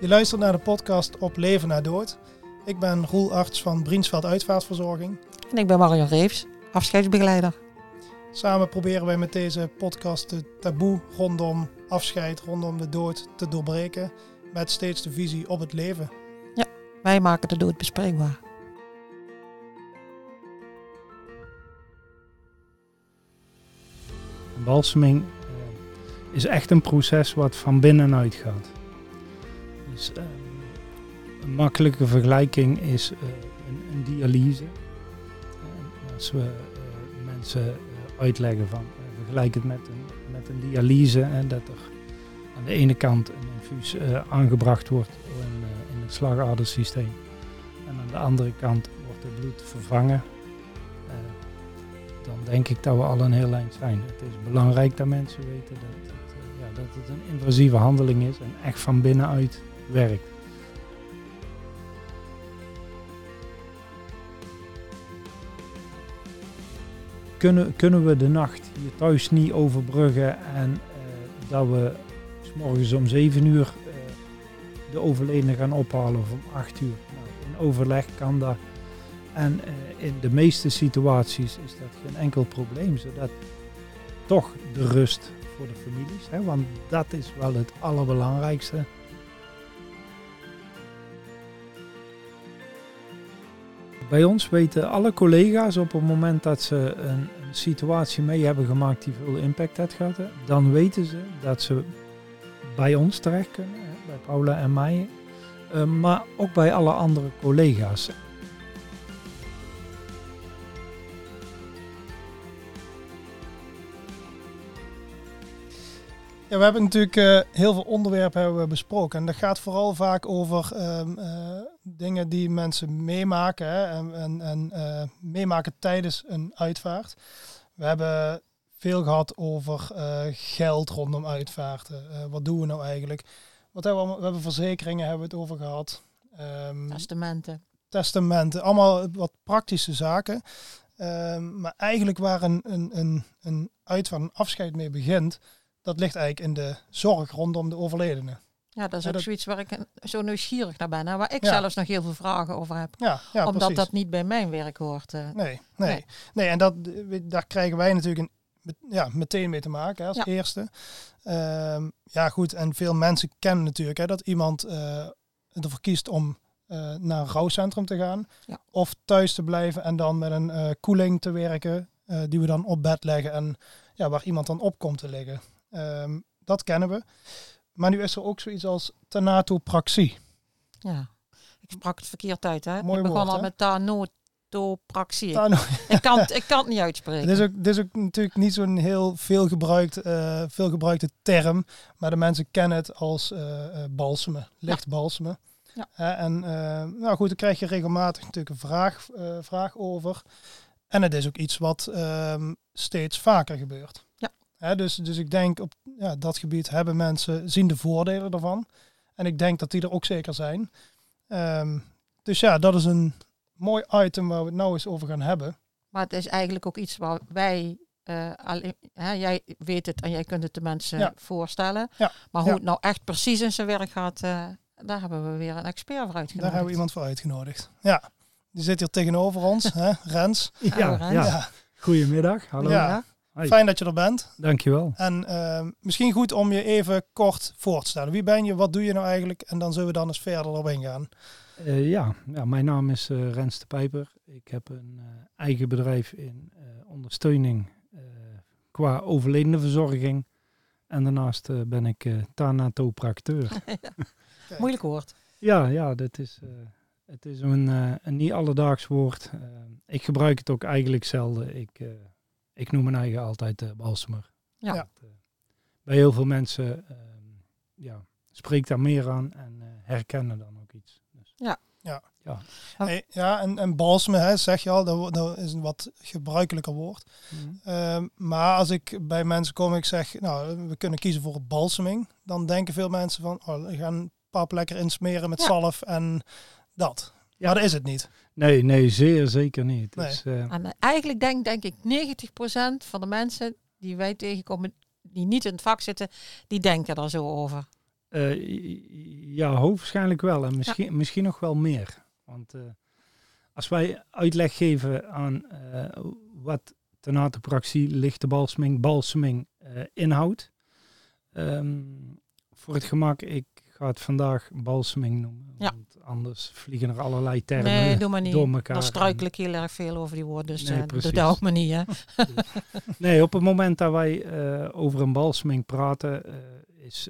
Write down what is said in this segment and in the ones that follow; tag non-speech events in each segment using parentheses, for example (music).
Je luistert naar de podcast Op Leven na Dood. Ik ben Roel Arts van Briensveld Uitvaartverzorging. En ik ben Marion Reeves, afscheidsbegeleider. Samen proberen wij met deze podcast de taboe rondom afscheid, rondom de dood te doorbreken. Met steeds de visie op het leven. Wij maken de dood bespreekbaar. Een balseming eh, is echt een proces wat van binnenuit gaat. Dus, eh, een makkelijke vergelijking is eh, een, dialyse. Eh, als we eh, mensen uitleggen van vergelijk het met een, met een dialyse en dat er aan de ene kant een infuus aangebracht wordt in, in het slagadersysteem en aan de andere kant wordt het bloed vervangen. Dan denk ik dat we al een heel eind zijn. Het is belangrijk dat mensen weten dat ja, dat het een invasieve handeling is en echt van binnenuit werkt. Kunnen, kunnen we de nacht hier thuis niet overbruggen en eh, dat we s morgens om 7 uur eh, de overledene gaan ophalen of om 8 uur? Nou, in overleg kan dat. En eh, in de meeste situaties is dat geen enkel probleem, zodat toch de rust voor de families, hè, want dat is wel het allerbelangrijkste. Bij ons weten alle collega's op het moment dat ze een, situatie mee hebben gemaakt die veel impact heeft gehad, dan weten ze dat ze bij ons terecht kunnen, bij Paula en mij, eh, maar ook bij alle andere collega's. Ja, we hebben natuurlijk eh, heel veel onderwerpen hebben we besproken. En dat gaat vooral vaak over ehm, eh, dingen die mensen meemaken hè, en, en, en eh, meemaken tijdens een uitvaart. We hebben veel gehad over geld rondom uitvaarten. Wat doen we nou eigenlijk? Wat hebben we, allemaal, we hebben verzekeringen hebben we het over gehad. Ehm, Testamenten. testamenten, allemaal wat praktische zaken. Ehm, maar eigenlijk waar een, een, een, een uitvaart, een afscheid mee begint, dat ligt eigenlijk in de zorg rondom de overledene. Ja, dat is ook dat- zoiets waar ik zo nieuwsgierig naar ben. Hè, waar ik Ja. zelfs nog heel veel vragen over heb. Ja, ja omdat precies. dat niet bij mijn werk hoort. eh. Nee, nee. Nee. nee. en dat, daar krijgen wij natuurlijk een, ja, meteen mee te maken hè, als eerste. Ehm, ja, goed. En veel mensen kennen natuurlijk hè, dat iemand eh, ervoor kiest om eh, naar een rouwcentrum te gaan. Of thuis te blijven en dan met een koeling te werken. die we dan op bed leggen en ja, waar iemand dan op komt te liggen. Ehm, dat kennen we. Maar nu is er ook zoiets als thanatopraxie. Ja. Ik sprak het verkeerd uit. Hè? Mooi ik begon woord, al hè? met tanotopraxie. Thano- (laughs) ik, kan, het- ik kan het niet uitspreken. Het is ook, dit is ook natuurlijk niet zo'n heel veel, gebruikt, eh, veel gebruikte term, maar de mensen kennen het als eh, balsemen, licht balsemen. Ja. En nou goed, daar krijg je regelmatig natuurlijk een vraag, vraag over. En het is ook iets wat ehm, steeds vaker gebeurt. Ja. Dus, dus ik denk op ja, dat gebied hebben mensen, zien de voordelen ervan. En ik denk dat die er ook zeker zijn. Ehm, dus ja, dat is een mooi item waar we het nou eens over gaan hebben. Maar het is eigenlijk ook iets waar wij... eh, alleen, hè, jij weet het en jij kunt het de mensen Ja. voorstellen. Ja. Maar hoe Ja. het nou echt precies in zijn werk gaat... eh, daar hebben we weer een expert voor uitgenodigd. Daar hebben we iemand voor uitgenodigd. Ja, die zit hier tegenover ons, hè? Rens. Ja, Rens. ja. Ja. Goedemiddag, hallo. Ja. Fijn dat je er bent. Dankjewel. En ehm, misschien goed om je even kort voor te stellen. Wie ben je, wat doe je nou eigenlijk? En dan zullen we dan eens verder op ingaan. Eh, ja, ja, mijn naam is eh, Rens de Pijper. Ik heb een eh, eigen bedrijf in eh, ondersteuning eh, qua overledenenverzorging. En daarnaast eh, ben ik eh thanatopracteur. (laughs) Moeilijk woord. ja, ja, dat is, eh, het is een, eh, een niet alledaags woord. Eh, ik gebruik het ook eigenlijk zelden. Ik, eh, ik noem mijn eigen altijd eh balsemer. Ja. Ja. Dat, eh, bij heel veel mensen eh, ja, spreekt daar meer aan en eh, herkennen dan ook iets. Dus, Ja. ja. Oh. Hey, ja, en, en balsemen, hè, zeg je al, dat, dat is een wat gebruikelijker woord. Mhm. Ehm, maar als ik bij mensen kom en ik zeg, nou, we kunnen kiezen voor balseming. Dan denken veel mensen van, oh, we gaan pap lekker insmeren met Ja. zalf en dat. Ja. Maar dat is het niet. Nee, nee, zeer zeker niet. Nee. Dus, eh, En eigenlijk denk, denk ik 90% van de mensen die wij tegenkomen, die niet in het vak zitten, die denken daar zo over. Uh, ja, hoogstwaarschijnlijk wel. En misschien, misschien nog wel meer. Want uh, als wij uitleg geven aan uh, wat tenatopraxie, lichte balseming, balseming inhoudt. Um, voor het gemak, ik ga het vandaag balseming noemen. Ja. Want anders vliegen er allerlei termen nee, doe maar niet. door elkaar. Dan struikel ik heel erg veel over die woorden. Dus nee, uh, dat ook maar niet. Hè? (laughs) nee, op het moment dat wij uh, over een balseming praten, uh, is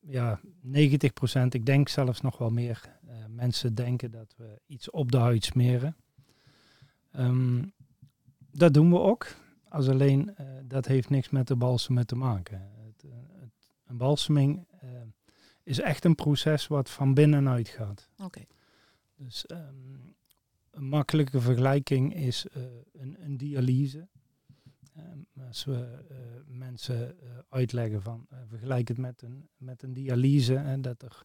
ja, 90 procent, ik denk zelfs nog wel meer, mensen denken dat we iets op de huid smeren. Um, dat doen we ook. Als alleen, dat heeft niks met de balsemen te maken. Het, het, een balseming is echt een proces wat van binnenuit gaat. Oké. Dus um, een makkelijke vergelijking is uh, een, een, dialyse. Um, als we uh, mensen uh, uitleggen van vergelijk het met een, met een dialyse en dat er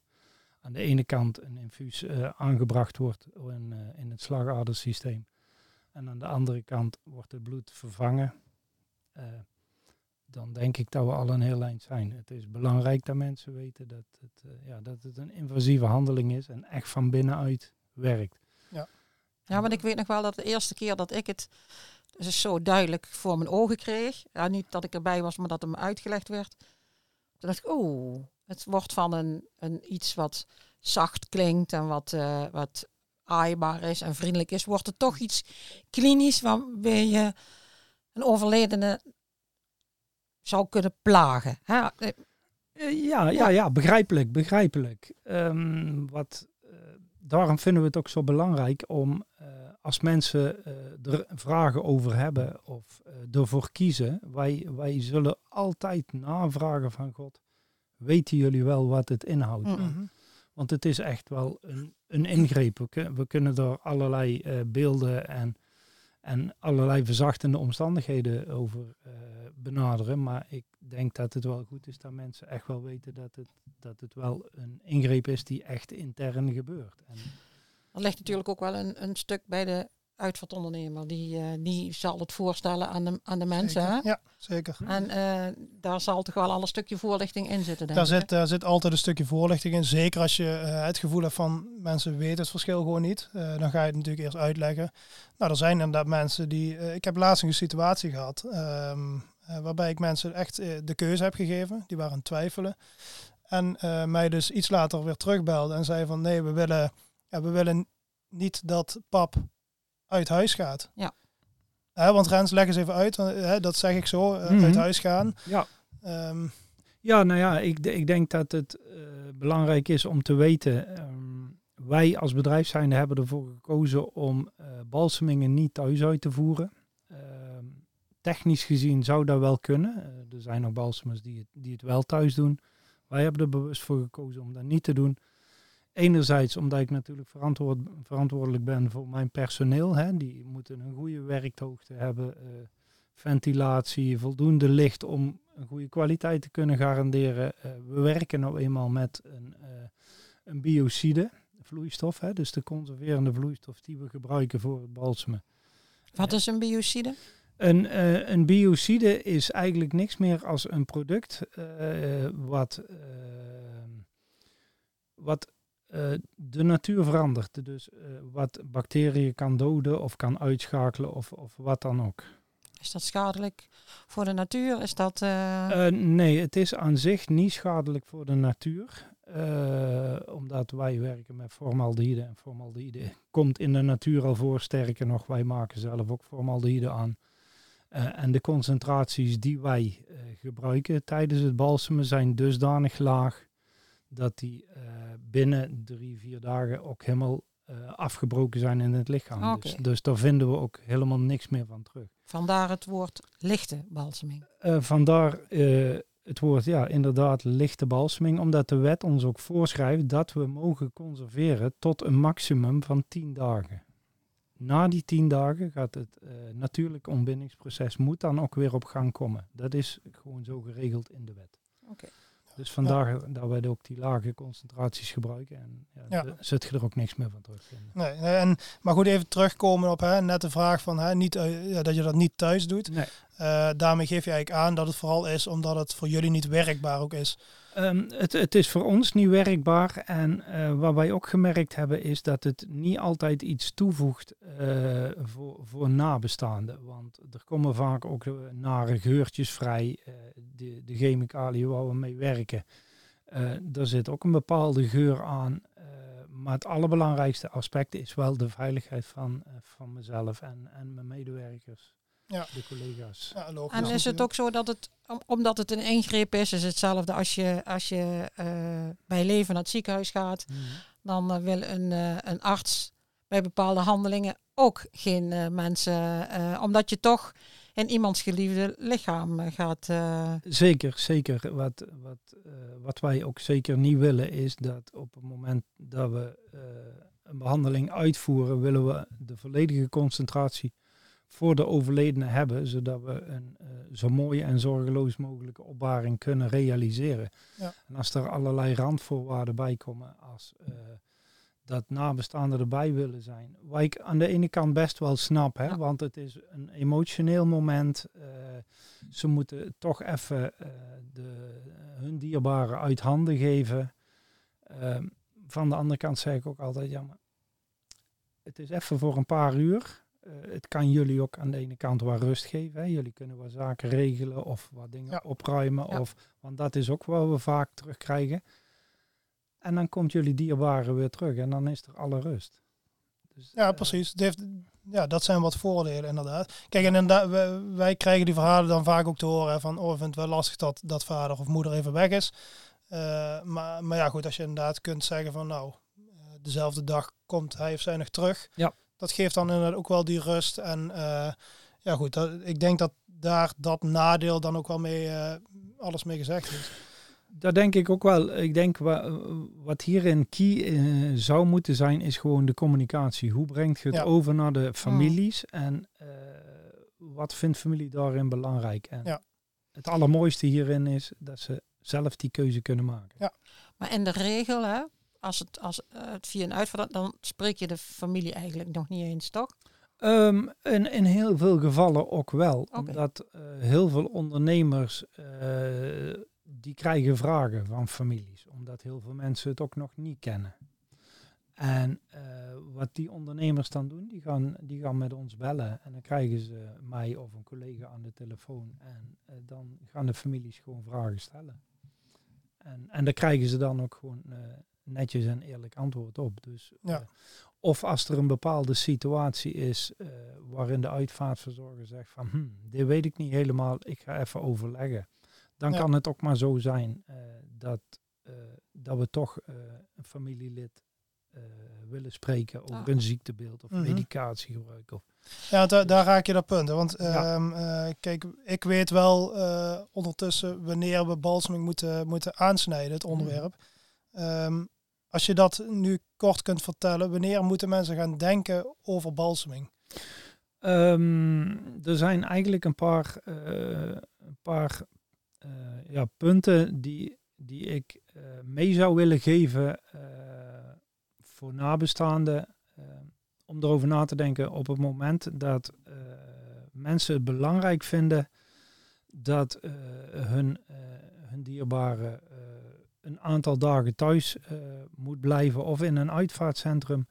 aan de ene kant een infuus aangebracht wordt in, in het slagadersysteem en aan de andere kant wordt het bloed vervangen dan denk ik dat we al een heel eind zijn. Het is belangrijk dat mensen weten dat het, uh, ja, dat het een invasieve handeling is en echt van binnenuit werkt. Ja. ja, want ik weet nog wel dat de eerste keer dat ik het dus zo duidelijk voor mijn ogen kreeg, ja, niet dat ik erbij was, maar dat het me uitgelegd werd, toen dacht ik, oh, het wordt van een, een iets wat zacht klinkt en wat, uh, wat aaibaar is en vriendelijk is, wordt het toch iets klinisch waarbij je een overledene zou kunnen plagen. Hè? Eh, eh, ja, ja, ja, begrijpelijk, begrijpelijk. Um, wat, uh, daarom vinden we het ook zo belangrijk om als mensen er vragen over hebben of ervoor kiezen, wij, wij zullen altijd navragen van God. Weten jullie wel wat het inhoudt? Mm Want het is echt wel een, een ingreep. We, we kunnen er allerlei beelden en en allerlei verzachtende omstandigheden over uh, benaderen. Maar ik denk dat het wel goed is dat mensen echt wel weten dat het, dat het wel een ingreep is die echt intern gebeurt. En, dat ligt natuurlijk ook wel een, een stuk bij de uitvaartondernemer. Die, uh, die zal het voorstellen aan de, aan de mensen. Hè? Ja, zeker. En uh, daar zal toch wel al een stukje voorlichting in zitten. Denk daar, zit, daar zit altijd een stukje voorlichting in. Zeker als je uh, het gevoel hebt van mensen weten het verschil gewoon niet. dan ga je het natuurlijk eerst uitleggen. Nou, er zijn inderdaad mensen die. ik heb laatst een situatie gehad. Um, waarbij ik mensen echt de keuze heb gegeven. Die waren aan het twijfelen. En mij dus iets later weer terugbelde en zei van nee, we willen, ja, we willen niet dat pap uit huis gaat. Ja. want Rens, leg eens even uit, dat zeg ik zo, uh, uit mhm. huis gaan. Ja. Um, ja, nou ja, ik, ik denk dat het uh, belangrijk is om te weten. Um, wij als bedrijf zijn hebben ervoor gekozen om uh, balsemingen niet thuis uit te voeren. Ehm, technisch gezien zou dat wel kunnen. er zijn nog balsemers die het, die het wel thuis doen. Wij hebben er bewust voor gekozen om dat niet te doen. Enerzijds omdat ik natuurlijk verantwoord, verantwoordelijk ben voor mijn personeel. Hè. Die moeten een goede werkhoogte hebben, uh, ventilatie, voldoende licht om een goede kwaliteit te kunnen garanderen. Uh, we werken nou eenmaal met een, uh, een biocide vloeistof, hè, dus de conserverende vloeistof die we gebruiken voor het balsemen. Wat is een biocide? Een, een biocide is eigenlijk niks meer als een product wat, wat uh, de natuur verandert. Dus uh, wat bacteriën kan doden of kan uitschakelen of, of wat dan ook. Is dat schadelijk voor de natuur? Is dat, uh... nee, het is aan zich niet schadelijk voor de natuur. omdat wij werken met formaldehyde. En formaldehyde komt in de natuur al voor. Sterker nog, wij maken zelf ook formaldehyde aan. en de concentraties die wij gebruiken tijdens het balsemen zijn dusdanig laag dat die uh, binnen drie, vier dagen ook helemaal uh, afgebroken zijn in het lichaam. Okay. Dus, dus, daar vinden we ook helemaal niks meer van terug. Vandaar het woord lichte balseming. Uh, vandaar het woord, ja, inderdaad, lichte balseming, omdat de wet ons ook voorschrijft dat we mogen conserveren tot een maximum van 10 dagen. Na die 10 dagen gaat het natuurlijk ontbindingsproces moet dan ook weer op gang komen. Dat is gewoon zo geregeld in de wet. Oké. Dus vandaar dat wij ook die lage concentraties gebruiken. En ja, ja. zit je er ook niks meer van terug. Nee, en, maar goed, even terugkomen op hè, net de vraag van hè, niet, uh, ja, dat je dat niet thuis doet. Nee. Uh, daarmee geef je eigenlijk aan dat het vooral is omdat het voor jullie niet werkbaar ook is. Ehm, het, het is voor ons niet werkbaar. En uh, wat wij ook gemerkt hebben is dat het niet altijd iets toevoegt uh, voor, voor nabestaanden. Want er komen vaak ook nare geurtjes vrij. De, de chemicaliën waar we mee werken. er zit ook een bepaalde geur aan. maar het allerbelangrijkste aspect is wel de veiligheid van, van mezelf en, en mijn medewerkers ja. de collega's. Ja, en is het ook zo dat het, omdat het een ingreep is, is hetzelfde als je, als je uh, bij leven naar het ziekenhuis gaat, mhm. dan uh, wil een, uh, een arts bij bepaalde handelingen ook geen mensen, omdat je toch in iemands geliefde lichaam gaat. Zeker, zeker. Wat, wat, wat wij ook zeker niet willen is dat op het moment dat we een behandeling uitvoeren, willen we de volledige concentratie voor de overledene hebben, zodat we een uh, zo mooie en zorgeloos mogelijke opbaring kunnen realiseren. Ja. En als er allerlei randvoorwaarden bij komen, als uh, dat nabestaanden erbij willen zijn, wat ik aan de ene kant best wel snap, hè, want het is een emotioneel moment. Uh, ze moeten toch even de, hun dierbaren uit handen geven. Ehm, van de andere kant zeg ik ook altijd, ja, maar het is even voor een paar uur. Eh, het kan jullie ook aan de ene kant wat rust geven. Hè. Jullie kunnen wat zaken regelen of wat dingen opruimen. Of, want dat is ook wat we vaak terugkrijgen. En dan komt jullie dierbare weer terug en dan is er alle rust. Dus, ja, uh, precies. Heeft, ja, dat zijn wat voordelen inderdaad. Kijk, en inderdaad, wij, wij, krijgen die verhalen dan vaak ook te horen van, oh, ik vind het wel lastig dat, dat vader of moeder even weg is. Uh, maar, maar ja, goed, als je inderdaad kunt zeggen van, nou, dezelfde dag komt hij of zij nog terug. Ja dat geeft dan inderdaad ook wel die rust. En uh, ja, goed, dat, ik denk dat daar dat nadeel dan ook wel mee uh, alles mee gezegd is. Dat denk ik ook wel. Ik denk wa wat hierin key uh, zou moeten zijn, is gewoon de communicatie. Hoe brengt je het over naar de families mm. en wat vindt familie daarin belangrijk? En ja. het allermooiste hierin is dat ze zelf die keuze kunnen maken. Ja. Maar in de regel, hè, als het, als, uh, het via een uitvaart, dan spreek je de familie eigenlijk nog niet eens, toch? Um, in, in heel veel gevallen ook wel. Okay. Omdat uh, heel veel ondernemers uh, die krijgen vragen van families. Omdat heel veel mensen het ook nog niet kennen. En wat die ondernemers dan doen, die gaan, die gaan met ons bellen. En dan krijgen ze mij of een collega aan de telefoon. En dan gaan de families gewoon vragen stellen. En, en daar krijgen ze dan ook gewoon netjes en eerlijk antwoord op. Dus, ja. Uh, of als er een bepaalde situatie is uh, waarin de uitvaartverzorger zegt van, hm, dit weet ik niet helemaal, ik ga even overleggen. Dan ja. kan het ook maar zo zijn uh, dat, dat we toch een familielid willen spreken over ah. een ziektebeeld of mm -hmm. medicatiegebruik. Of, ja, da daar raak je dat punt. Want ja. um, kijk, ik weet wel ondertussen wanneer we balseming moeten, moeten aansnijden, het mhm. onderwerp. Mm. Um, als je dat nu kort kunt vertellen, wanneer moeten mensen gaan denken over balseming? Um, er zijn eigenlijk een paar, uh, een paar uh, ja, punten die, die ik uh, mee zou willen geven voor nabestaanden. om erover na te denken op het moment dat mensen het belangrijk vinden dat hun, hun dierbare een aantal dagen thuis uh, moet blijven of in een uitvaartcentrum.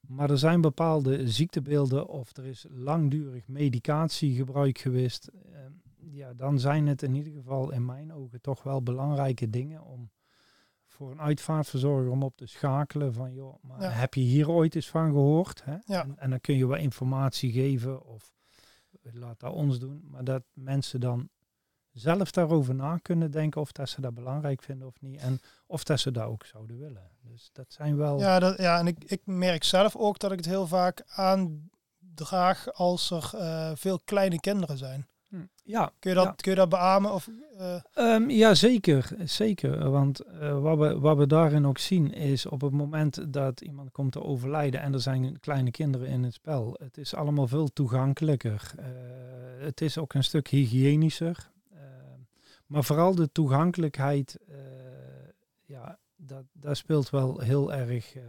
Maar er zijn bepaalde ziektebeelden of er is langdurig medicatiegebruik geweest. Uh, ja, dan zijn het in ieder geval in mijn ogen toch wel belangrijke dingen om voor een uitvaartverzorger om op te schakelen van joh, maar heb je hier ooit eens van gehoord? Hè? Ja. En, en, dan kun je wel informatie geven of laat dat ons doen. Maar dat mensen dan zelf daarover na kunnen denken of dat ze dat belangrijk vinden of niet. En of dat ze dat ook zouden willen. Dus dat zijn wel. Ja, dat, ja en ik, ik merk zelf ook dat ik het heel vaak aandraag als er uh, veel kleine kinderen zijn. Hm. Ja, kun je dat, kun je dat beamen? Of, uh... um, ja, zeker. zeker. Want uh, wat, we, wat we daarin ook zien is op het moment dat iemand komt te overlijden en er zijn kleine kinderen in het spel. Het is allemaal veel toegankelijker. Uh, het is ook een stuk hygiënischer. Maar vooral de toegankelijkheid, uh, ja, dat, dat speelt wel heel erg, uh,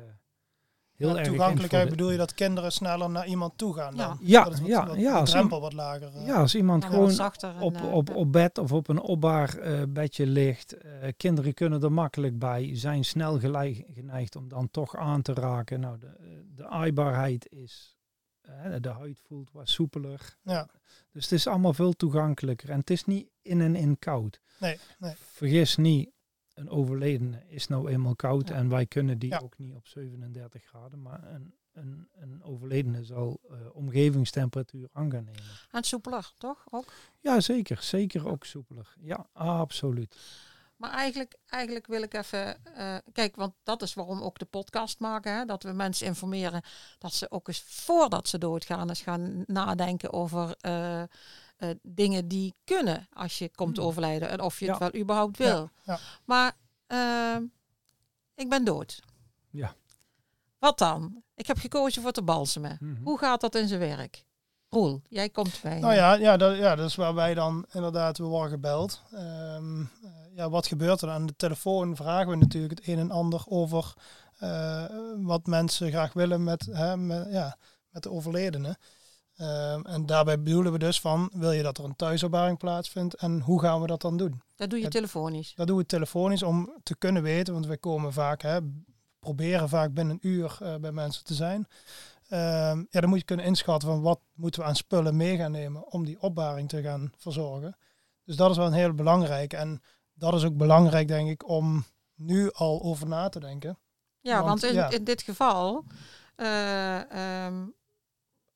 heel Ja, erg toegankelijkheid bedoel je dat kinderen sneller naar iemand toe gaan Ja. dan? Ja, dat is wat, ja, wat- ja, de als drempel wat lager. eh. Ja, als iemand Ja, gewoon zachter en, op, op, op bed of op een opbaar eh, bedje ligt. eh, kinderen kunnen er makkelijk bij, zijn snel geneigd om dan toch aan te raken. Nou, de, de aaibaarheid is, de huid voelt wat soepeler. Ja. Dus het is allemaal veel toegankelijker. En het is niet in en in koud. Nee, nee. Vergis niet, een overledene is nou eenmaal koud Ja. en wij kunnen die Ja. ook niet op 37 graden. Maar een, een, een overledene zal eh, omgevingstemperatuur aan gaan nemen. En soepeler, toch? Ook? Ja, zeker. Zeker ook soepeler. Ja, absoluut. Maar eigenlijk, eigenlijk wil ik even. eh, kijk, want dat is waarom we ook de podcast maken. Hè? Dat we mensen informeren dat ze ook eens voordat ze doodgaan, eens gaan nadenken over eh, eh, dingen die kunnen als je komt Hmm. overlijden. En of je het Ja. wel überhaupt Ja, wil. ja. Maar eh, ik ben dood. Ja. Wat dan? Ik heb gekozen voor te balsemen. Mhm. Hoe gaat dat in zijn werk? Roel, jij komt bij. Nou ja, ja, dat, ja, dat is waar wij dan inderdaad, we worden gebeld. Ehm, eh, ja, wat gebeurt er? Aan de telefoon vragen we natuurlijk het een en ander over eh, wat mensen graag willen met, hè, met, ja, met de overledene. Ehm, en daarbij bedoelen we dus van, wil je dat er een thuisopbaring plaatsvindt en hoe gaan we dat dan doen? Dat doe je telefonisch. Dat doen we telefonisch om te kunnen weten, want we komen vaak, hè, proberen vaak binnen een uur eh, bij mensen te zijn. Ehm, ja, dan moet je kunnen inschatten van wat moeten we aan spullen mee gaan nemen om die opbaring te gaan verzorgen. Dus dat is wel een heel belangrijk. En dat is ook belangrijk, denk ik, om nu al over na te denken. Ja, want, Want, in, ja. in dit geval, eh, ehm,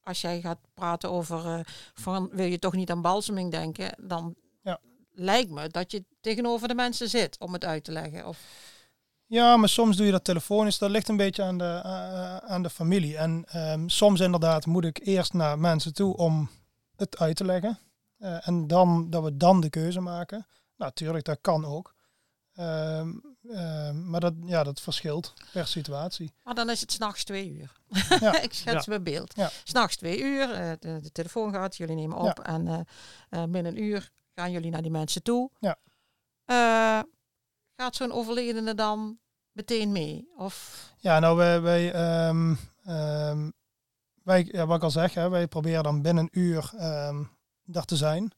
als jij gaat praten over eh, van wil je toch niet aan balseming denken, dan Ja. lijkt me dat je tegenover de mensen zit om het uit te leggen. Of, Ja, maar soms doe je dat telefonisch. Dat ligt een beetje aan de, eh, aan de familie. En ehm, soms inderdaad moet ik eerst naar mensen toe om het uit te leggen. En dan dat we dan de keuze maken. Natuurlijk, dat kan ook. Ehm, ehm, maar dat, ja, dat verschilt per situatie. maar dan is het s'nachts twee uur. Ja. (laughs) Ik schets mijn beeld. Ja. S'nachts twee uur, eh, de, de telefoon gaat, jullie nemen op en eh, eh, binnen een uur gaan jullie naar die mensen toe. Ja. Eh, gaat zo'n overledene dan meteen mee? Of Ja, nou, wij, wij, ehm, ehm, wij ja, wat ik al zeg, hè, wij proberen dan binnen een uur ehm daar te zijn.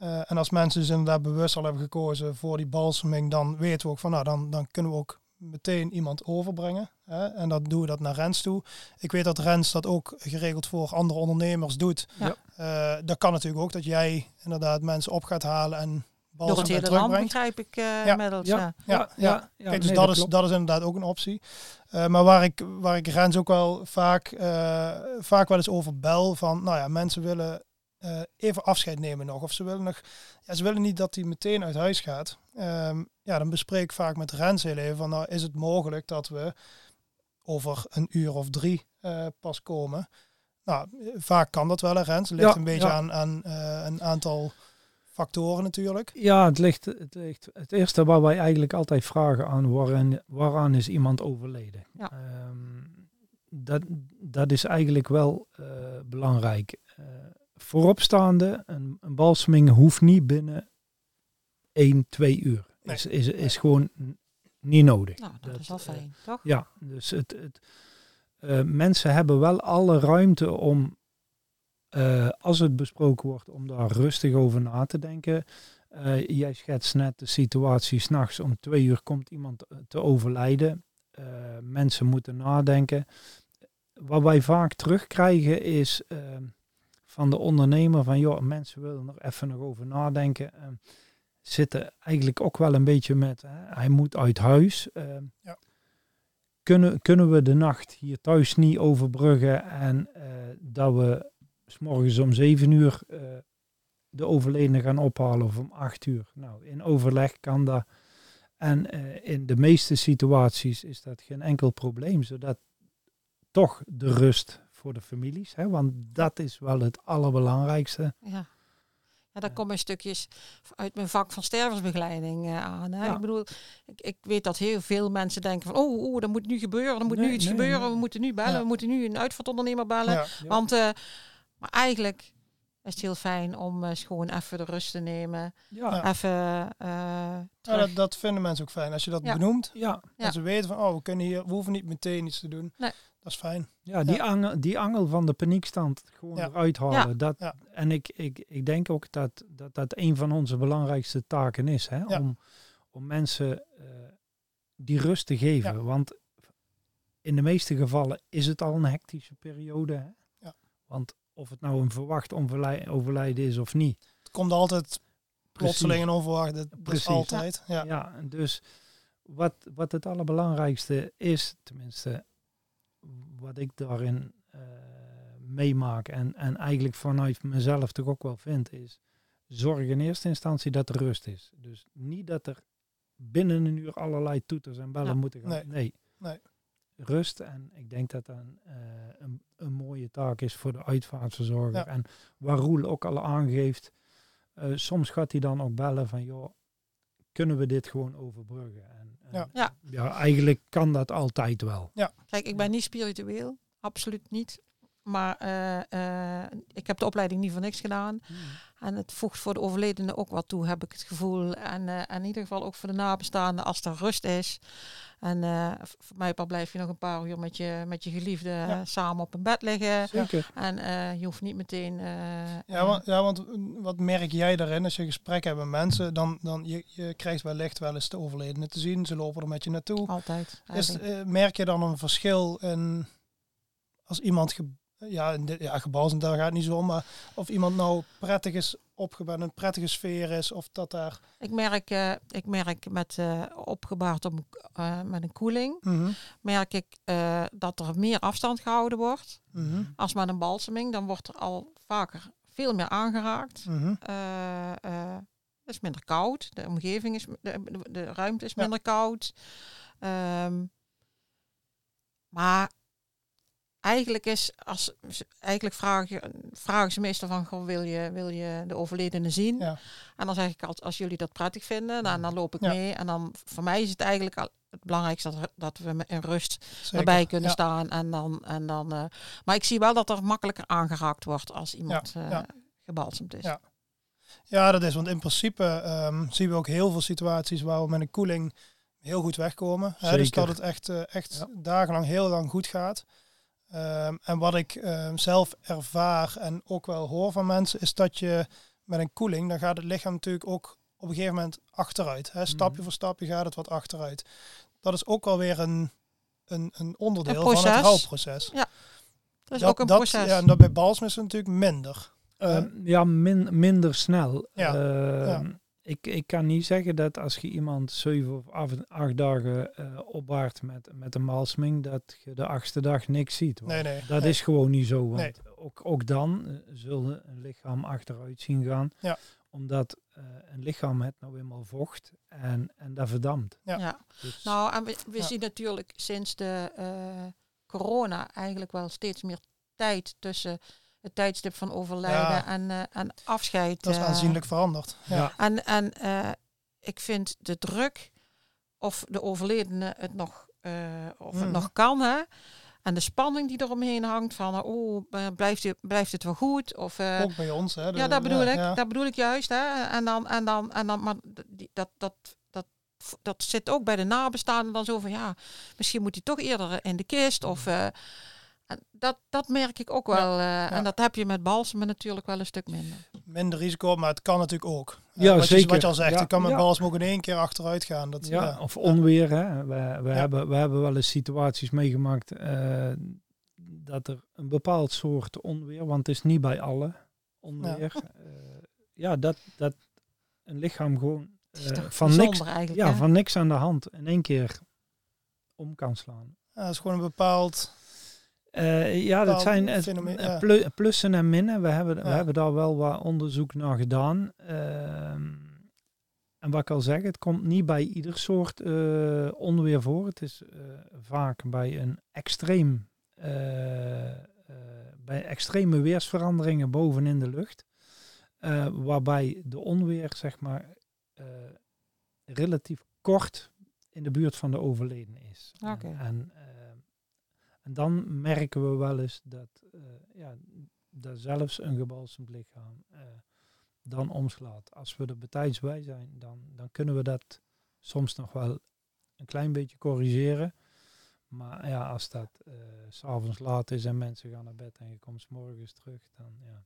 Eh, en als mensen dus inderdaad bewust al hebben gekozen voor die balseming, dan weten we ook van, nou, dan, dan kunnen we ook meteen iemand overbrengen. Hè? En dan doen we dat naar Rens toe. Ik weet dat Rens dat ook geregeld voor andere ondernemers doet. Ja. Eh, dat kan natuurlijk ook, dat jij inderdaad mensen op gaat halen en door het balsem hele land begrijp ik eh Ja. inmiddels. Ja. Ja. Ja, ja. ja, Kijk, dus nee, dat, is, dat is inderdaad ook een optie. Eh, maar waar ik, waar ik Rens ook wel vaak, eh, vaak wel eens over bel van, nou ja, mensen willen eh, even afscheid nemen nog. Of ze willen nog, ja, ze willen niet dat hij meteen uit huis gaat. Ehm, ja, dan bespreek ik vaak met Rens heel even van, nou is het mogelijk dat we over een uur of drie eh, pas komen. Nou, vaak kan dat wel, hè, Rens. Het ligt Ja, een beetje ja. aan, aan eh, een aantal factoren natuurlijk. Ja, het ligt, het ligt. Het eerste waar wij eigenlijk altijd vragen aan waaraan, waaraan is iemand overleden. Ja. Ehm, dat, dat is eigenlijk wel eh, belangrijk. Vooropstaande, een, een balseming hoeft niet binnen 1, 2 uur. Nee. Is, is, is gewoon niet nodig. Nou, dat, Dat, is wel eh, fijn, toch? Ja, dus het, het, eh, mensen hebben wel alle ruimte om, eh, als het besproken wordt, om daar rustig over na te denken. Eh, jij schetst net de situatie, s'nachts om twee uur komt iemand te overlijden. Eh, mensen moeten nadenken. Wat wij vaak terugkrijgen is eh, van de ondernemer van, joh, mensen willen er even nog over nadenken. Eh, zitten eigenlijk ook wel een beetje met, hè, hij moet uit huis. Eh, Ja. kunnen, kunnen we de nacht hier thuis niet overbruggen en eh, dat we s morgens om zeven uur eh, de overledene gaan ophalen of om acht uur. Nou, in overleg kan dat. En eh, in de meeste situaties is dat geen enkel probleem, zodat toch de rust voor de families, hè, want dat is wel het allerbelangrijkste. Ja. Ja, daar Ja. komen stukjes uit mijn vak van stervensbegeleiding eh, aan. Hè. Ja. Ik bedoel, ik, ik weet dat heel veel mensen denken van, oh, oh dat moet nu gebeuren, er moet nu iets nee, gebeuren, nee. we moeten nu bellen, Ja. we moeten nu een uitvaartondernemer bellen. Ja. Ja. Want, eh, maar eigenlijk is het heel fijn om eens gewoon even de rust te nemen. Even eh, dat, dat vinden mensen ook fijn. Als je dat Ja. benoemt, ja, Ja. en ze weten van, oh, we kunnen hier, we hoeven niet meteen iets te doen. Dat is fijn. ja, die, Angel, die angel van de paniekstand gewoon Ja. eruit halen. Ja. Dat, Ja. En ik, ik, ik denk ook dat, dat dat een van onze belangrijkste taken is. Hè? Ja. Om, om mensen eh, die rust te geven. Want in de meeste gevallen is het al een hectische periode. Hè? Ja. Want of het nou een verwacht overlijden is of niet. Het komt altijd plotseling en onverwacht. Dat, dat is Precies. altijd. Ja. Ja, dus wat, wat het allerbelangrijkste is, tenminste wat ik daarin eh, meemaak en, en eigenlijk vanuit mezelf toch ook wel vind, is zorg in eerste instantie dat er rust is. Dus niet dat er binnen een uur allerlei toeters en bellen Ja. moeten gaan. Nee. Nee. Nee. Rust en ik denk dat dat een, eh, een, een mooie taak is voor de uitvaartverzorger. Ja. En waar Roel ook al aangeeft, eh, soms gaat hij dan ook bellen van joh, kunnen we dit gewoon overbruggen? En, en Ja. Ja. ja, eigenlijk kan dat altijd wel. Kijk, ik ben niet spiritueel, absoluut niet. Maar eh, eh, ik heb de opleiding niet voor niks gedaan. En het voegt voor de overledene ook wat toe, heb ik het gevoel. En, eh, en in ieder geval ook voor de nabestaanden als er rust is. En eh, v- voor mij blijf je nog een paar uur met je, met je geliefde Ja. samen op een bed liggen. Zeker. En eh, je hoeft niet meteen... eh, Ja, want, ja, want mm, wat merk jij daarin als je gesprek hebt met mensen? Dan, dan je, je krijgt wellicht wel eens de overledene te zien. Ze lopen er met je naartoe. altijd. Is, eh, merk je dan een verschil in als iemand ge, ja, in dit- ja, daar gaat niet zo om, maar of iemand nou prettig is opgebouwd, een prettige sfeer is, of dat daar. Ik merk, eh, ik merk met eh, opgebaard om, eh, met een koeling, Mhm, merk ik dat er meer afstand gehouden wordt. mhm, Als met een balseming, dan wordt er al vaker veel meer aangeraakt. mhm. Het is minder koud. De omgeving is, de, de, de ruimte is Ja. minder koud. Ehm, maar eigenlijk is, als, eigenlijk vragen, vragen ze meestal van, goh, wil je, wil je de overledene zien? Ja. En dan zeg ik altijd, als jullie dat prettig vinden, dan, dan loop ik Ja. mee. En dan, voor mij is het eigenlijk al het belangrijkste dat, dat we met- in rust Zeker. erbij kunnen Ja, staan. En dan, en dan, eh, maar ik zie wel dat er makkelijker aangeraakt wordt als iemand Ja, eh gebalsemd is. Ja. Ja, dat is, want in principe ehm, zien we ook heel veel situaties waar we met een koeling heel goed wegkomen. Hè, dus Zeker. dat het echt, eh, echt Ja. dagenlang heel lang goed gaat. Ehm, en wat ik ehm, zelf ervaar en ook wel hoor van mensen, is dat je met een koeling, dan gaat het lichaam natuurlijk ook op een gegeven moment achteruit. Hè. Stapje Mhm. voor stapje gaat het wat achteruit. Dat is ook alweer een, een, een onderdeel Een van het proces. rouwproces. Dat is ook een proces. Ja, en dat bij balsem is het natuurlijk minder. Eh, ja, min, minder snel. Ja, ja. Ik, ik kan niet zeggen dat als je iemand zeven of acht dagen eh opbaart met, met een malsming, dat je de achtste dag niks ziet. Nee, nee. Dat nee. is gewoon niet zo. Want Nee. ook, ook dan eh, zullen een lichaam achteruit zien gaan. Ja. Omdat eh, een lichaam het nou eenmaal vocht en, en dat verdampt. Ja. Ja. Dus, Nou, en we, we Ja. zien natuurlijk sinds de eh, corona eigenlijk wel steeds meer tijd tussen het tijdstip van overlijden Ja. en, eh, en afscheid. Dat is eh, aanzienlijk veranderd. Ja. En, en eh, ik vind de druk of de overledene het nog, eh, of het Mhm. nog kan, hè. En de spanning die eromheen hangt van, oh, blijft, het, blijft het wel goed? Of, eh, Ook bij ons. Hè, de- ja, dat bedoel ik. ja. Dat bedoel ik juist. Hè. En dan, en dan, en dan, maar die- dat, dat, dat, dat zit ook bij de nabestaanden dan zo van, ja, misschien moet hij toch eerder in de kist. Of, eh, dat, dat merk ik ook Ja, wel. eh, En dat heb je met balsemen natuurlijk wel een stuk minder. Minder risico, maar het kan natuurlijk ook. Eh, Ja, wat, Je, zeker. wat je al zegt, Ja, het kan met ja. balsem ook in één keer achteruit gaan. Dat, Ja, ja. of onweer. Hè. We, we, Ja. hebben, we hebben wel eens situaties meegemaakt eh, dat er een bepaald soort onweer, want het is niet bij alle onweer. Ja, ja dat, dat een lichaam gewoon eh, van, niks, ja, hè? van niks aan de hand in één keer om kan slaan. Ja, dat is gewoon een bepaald... Eh, ja, dat zijn fenomeen, plussen en minnen. We hebben, we hebben daar wel wat onderzoek naar gedaan. Ehm, en wat ik al zeg, het komt niet bij ieder soort eh, onweer voor. Het is eh, vaak bij een extreem, bij extreme weersveranderingen boven in de lucht. eh, waarbij de onweer, zeg maar, eh, relatief kort in de buurt van de overledene is. Oké. En, en, en dan merken we wel eens dat eh, ja, dat zelfs een gebalsemd lichaam eh, dan omslaat. Als we er betijds bij zijn, dan, dan kunnen we dat soms nog wel een klein beetje corrigeren. Maar ja, als dat uh, s'avonds laat is en mensen gaan naar bed en je komt s morgens terug, dan ja.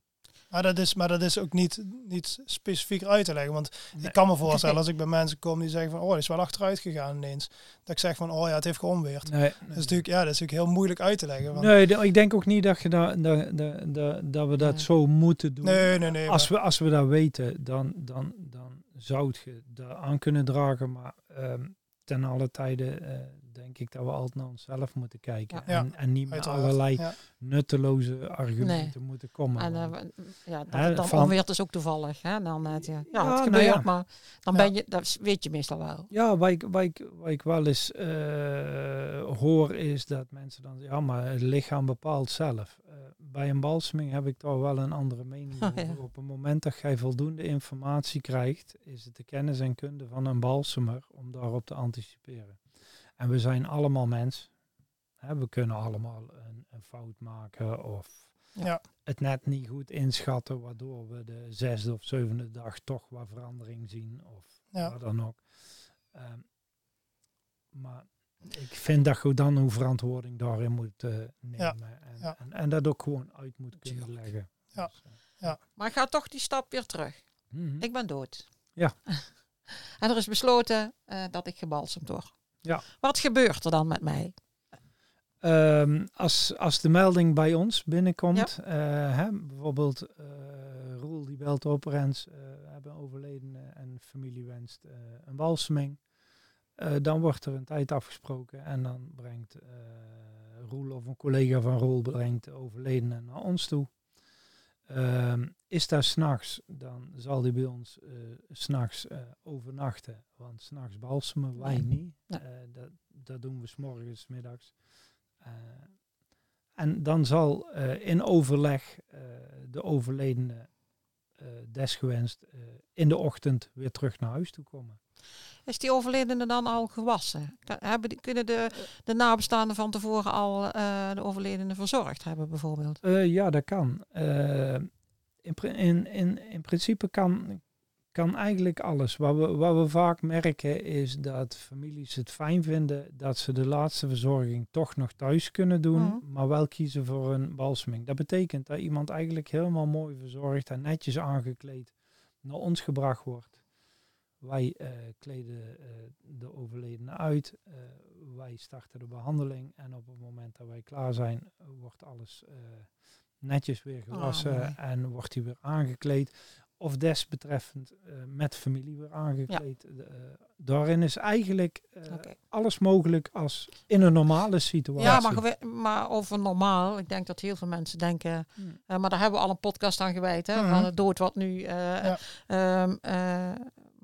Maar dat is, maar dat is ook niet, niet specifiek uit te leggen. Want ik kan me voorstellen als ik bij mensen kom die zeggen van oh, die is wel achteruit gegaan ineens. Dat ik zeg van oh ja, het heeft geomweerd. Nee, Dat is natuurlijk, ja, dat is natuurlijk heel moeilijk uit te leggen. Want... Nee, ik denk ook niet dat, je dat, dat, dat, dat we dat zo moeten doen. Nee, nee, nee. Als, we, als we dat weten, dan, dan, dan zou je daar aan kunnen dragen. Maar um, ten alle tijden uh, denk ik dat we altijd naar onszelf moeten kijken. Ja. En, en, niet met allerlei nutteloze argumenten moeten komen. En uh, ja, dat hè, dan van, onweert is ook toevallig. Hè? Dan, uh, ja, ja, het gebeurt, nou maar dan ben je, dat weet je meestal wel. Ja, wat ik, wat ik, wat ik wel eens hoor is dat mensen dan ja, maar het lichaam bepaalt zelf. bij een balseming heb ik toch wel een andere mening (laughs) oh, Op het moment dat jij voldoende informatie krijgt, is het de kennis en kunde van een balsemer om daarop te anticiperen. En we zijn allemaal mens. Hè, we kunnen allemaal een, een fout maken of ja. het net niet goed inschatten, waardoor we de zesde of zevende dag toch wat verandering zien of ja. wat dan ook. Um, maar ik vind dat je dan hoe verantwoording daarin moet uh, nemen en, en, en, dat ook gewoon uit moet kunnen leggen. Ja. Dus, uh, ja. Maar ga toch die stap weer terug. Mm -hmm. Ik ben dood. Ja. (laughs) en er is besloten uh, dat ik gebalsemd word. Ja. Wat gebeurt er dan met mij? Um, als, als de melding bij ons binnenkomt, ja. uh, hè, bijvoorbeeld uh, Roel die belt op, Rens uh, hebben overleden en familie wenst een balseming, dan wordt er een tijd afgesproken en dan brengt Roel of een collega van Roel brengt de overledene naar ons toe. Uh, is daar s'nachts, dan zal die bij ons uh, s'nachts uh, overnachten. Want s'nachts balsemen wij niet. Uh, dat, dat doen we s'morgens, middags. en dan zal in overleg de overledene desgewenst in de ochtend weer terug naar huis toe komen. Is die overledene dan al gewassen? Hebben, kunnen de, de nabestaanden van tevoren al uh, de overledene verzorgd hebben, bijvoorbeeld? Uh, ja, dat kan. Uh, in, in, in, in principe kan, kan eigenlijk alles. Wat we, wat we vaak merken is dat families het fijn vinden dat ze de laatste verzorging toch nog thuis kunnen doen, mm. maar wel kiezen voor een balseming. Dat betekent dat iemand eigenlijk helemaal mooi verzorgd en netjes aangekleed naar ons gebracht wordt. Wij uh, kleden uh, de overledene uit, uh, wij starten de behandeling en op het moment dat wij klaar zijn, wordt alles netjes weer oh, gewassen en wordt hij weer aangekleed. Of desbetreffend met familie weer aangekleed. Ja. daarin is eigenlijk okay. alles mogelijk als in een normale situatie. Ja, maar, maar over normaal, ik denk dat heel veel mensen denken, hmm. maar daar hebben we al een podcast aan gewijd, hè, mm -hmm. van het dood wat nu... Ja. Um,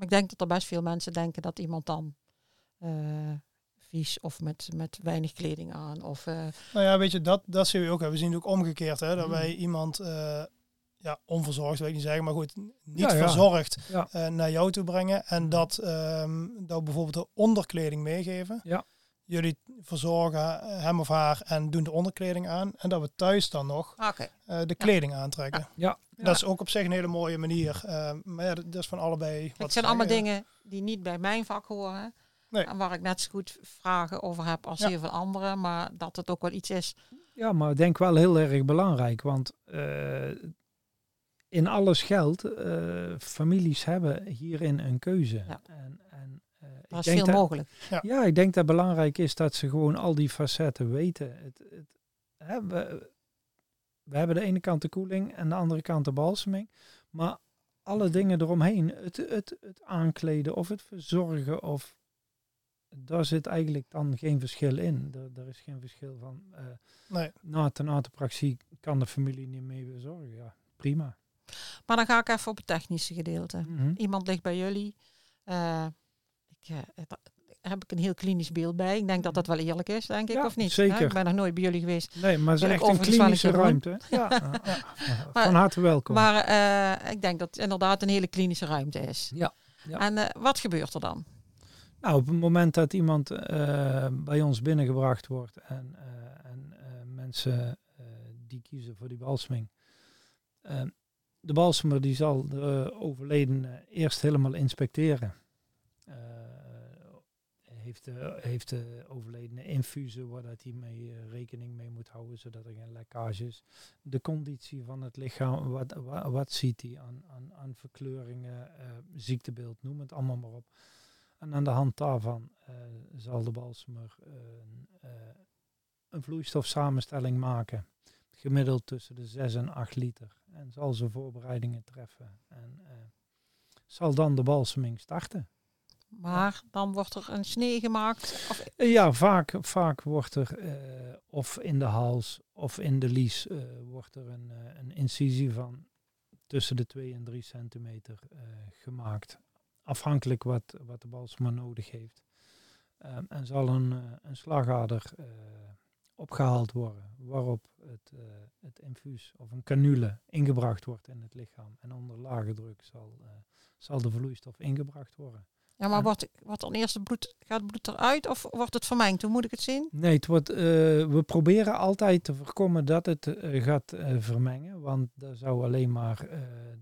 maar ik denk dat er best veel mensen denken dat iemand dan uh, vies of met, met weinig kleding aan. Of, uh, nou ja, weet je, dat, dat zien we ook. We zien het ook omgekeerd, hè, dat mm. wij iemand uh, ja, onverzorgd, weet ik niet zeggen, maar goed, niet ja, ja. verzorgd ja. naar jou toe brengen. En mm. dat, um, dat bijvoorbeeld de onderkleding meegeven. Ja. Jullie verzorgen hem of haar en doen de onderkleding aan. En dat we thuis dan nog okay. de kleding aantrekken. Ja, dat is ook op zich een hele mooie manier. Uh, maar ja, dat is van allebei. Wat het zijn allemaal dingen die niet bij mijn vak horen. Nee. En waar ik net zo goed vragen over heb als ja. heel veel anderen. Maar dat het ook wel iets is. Ja, maar ik denk wel heel erg belangrijk. Want uh, in alles geldt, uh, families hebben hierin een keuze. Ja. En, en, er is veel dat, mogelijk. Ja. ja. ik denk dat het belangrijk is dat ze gewoon al die facetten weten. Het, het, hè, we, we hebben de ene kant de koeling en de andere kant de balseming. Maar alle dingen eromheen, het, het, het aankleden of het verzorgen, of, daar zit eigenlijk dan geen verschil in. Er, er is geen verschil van. Uh, nee. Na de praktijk kan de familie niet mee verzorgen. Ja, prima. Maar dan ga ik even op het technische gedeelte. Mm -hmm. Iemand ligt bij jullie. Uh, ik, uh, het, heb ik een heel klinisch beeld bij. Ik denk dat dat wel eerlijk is, denk ik, ja, of niet? Zeker. Ik ben nog nooit bij jullie geweest. Nee, maar het is echt een klinische ruimte. (laughs) Ja. ja. Van harte welkom. Maar uh, ik denk dat het inderdaad een hele klinische ruimte is. Ja. ja. En uh, wat gebeurt er dan? Nou, op het moment dat iemand uh, bij ons binnengebracht wordt en, en mensen die kiezen voor die balsming, Ehm, de balsemer die zal de overledene eerst helemaal inspecteren. Heeft, de, heeft de overledene infusen waar dat hij mee uh, rekening mee moet houden, zodat er geen lekkage is. De conditie van het lichaam, wat, wat, ziet hij aan, aan, verkleuringen, ziektebeeld, noem het allemaal maar op. En aan de hand daarvan zal de balsemer een vloeistofsamenstelling maken gemiddeld tussen de 6 en 8 liter. En zal ze voorbereidingen treffen. En zal dan de balseming starten. Maar dan wordt er een snee gemaakt? Of... Ja, vaak, vaak wordt er uh, of in de hals of in de lies uh, wordt er een, een incisie van tussen de 2 en 3 centimeter gemaakt. Afhankelijk wat, wat de balsemer nodig heeft. Um, en zal een, een slagader opgehaald worden, waarop het, het infuus of een canule ingebracht wordt in het lichaam. En onder lage druk zal, zal de vloeistof ingebracht worden. Ja, maar wordt, wordt dan eerst het bloed, gaat het bloed eruit of wordt het vermengd? Hoe moet ik het zien? Nee, het wordt, uh, we proberen altijd te voorkomen dat het gaat vermengen, want dat zou alleen maar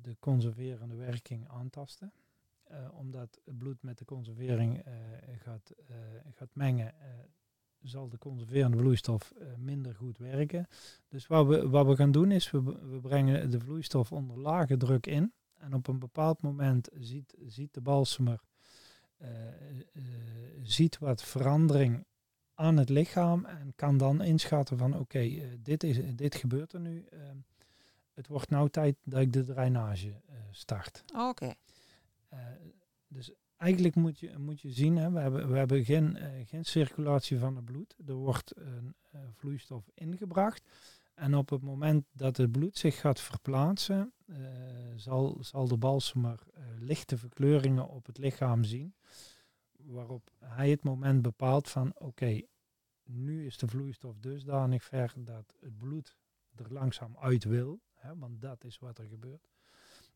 de conserverende werking aantasten. omdat het bloed met de conservering gaat, gaat mengen, zal de conserverende vloeistof minder goed werken. Dus wat we, wat we gaan doen is, we, we brengen de vloeistof onder lage druk in. En op een bepaald moment ziet, ziet de balsemer ziet wat verandering aan het lichaam en kan dan inschatten van oké, okay, dit, is, dit gebeurt er nu. Ehm, het wordt nou tijd dat ik de drainage start. Oh, oké. Okay. dus eigenlijk moet je, moet je zien, hè, we hebben, we hebben geen, geen circulatie van het bloed. Er wordt een vloeistof ingebracht. En op het moment dat het bloed zich gaat verplaatsen, uh, zal, zal de balsemer lichte verkleuringen op het lichaam zien. Waarop hij het moment bepaalt van oké, nu is de vloeistof dusdanig ver dat het bloed er langzaam uit wil. Hè, want dat is wat er gebeurt.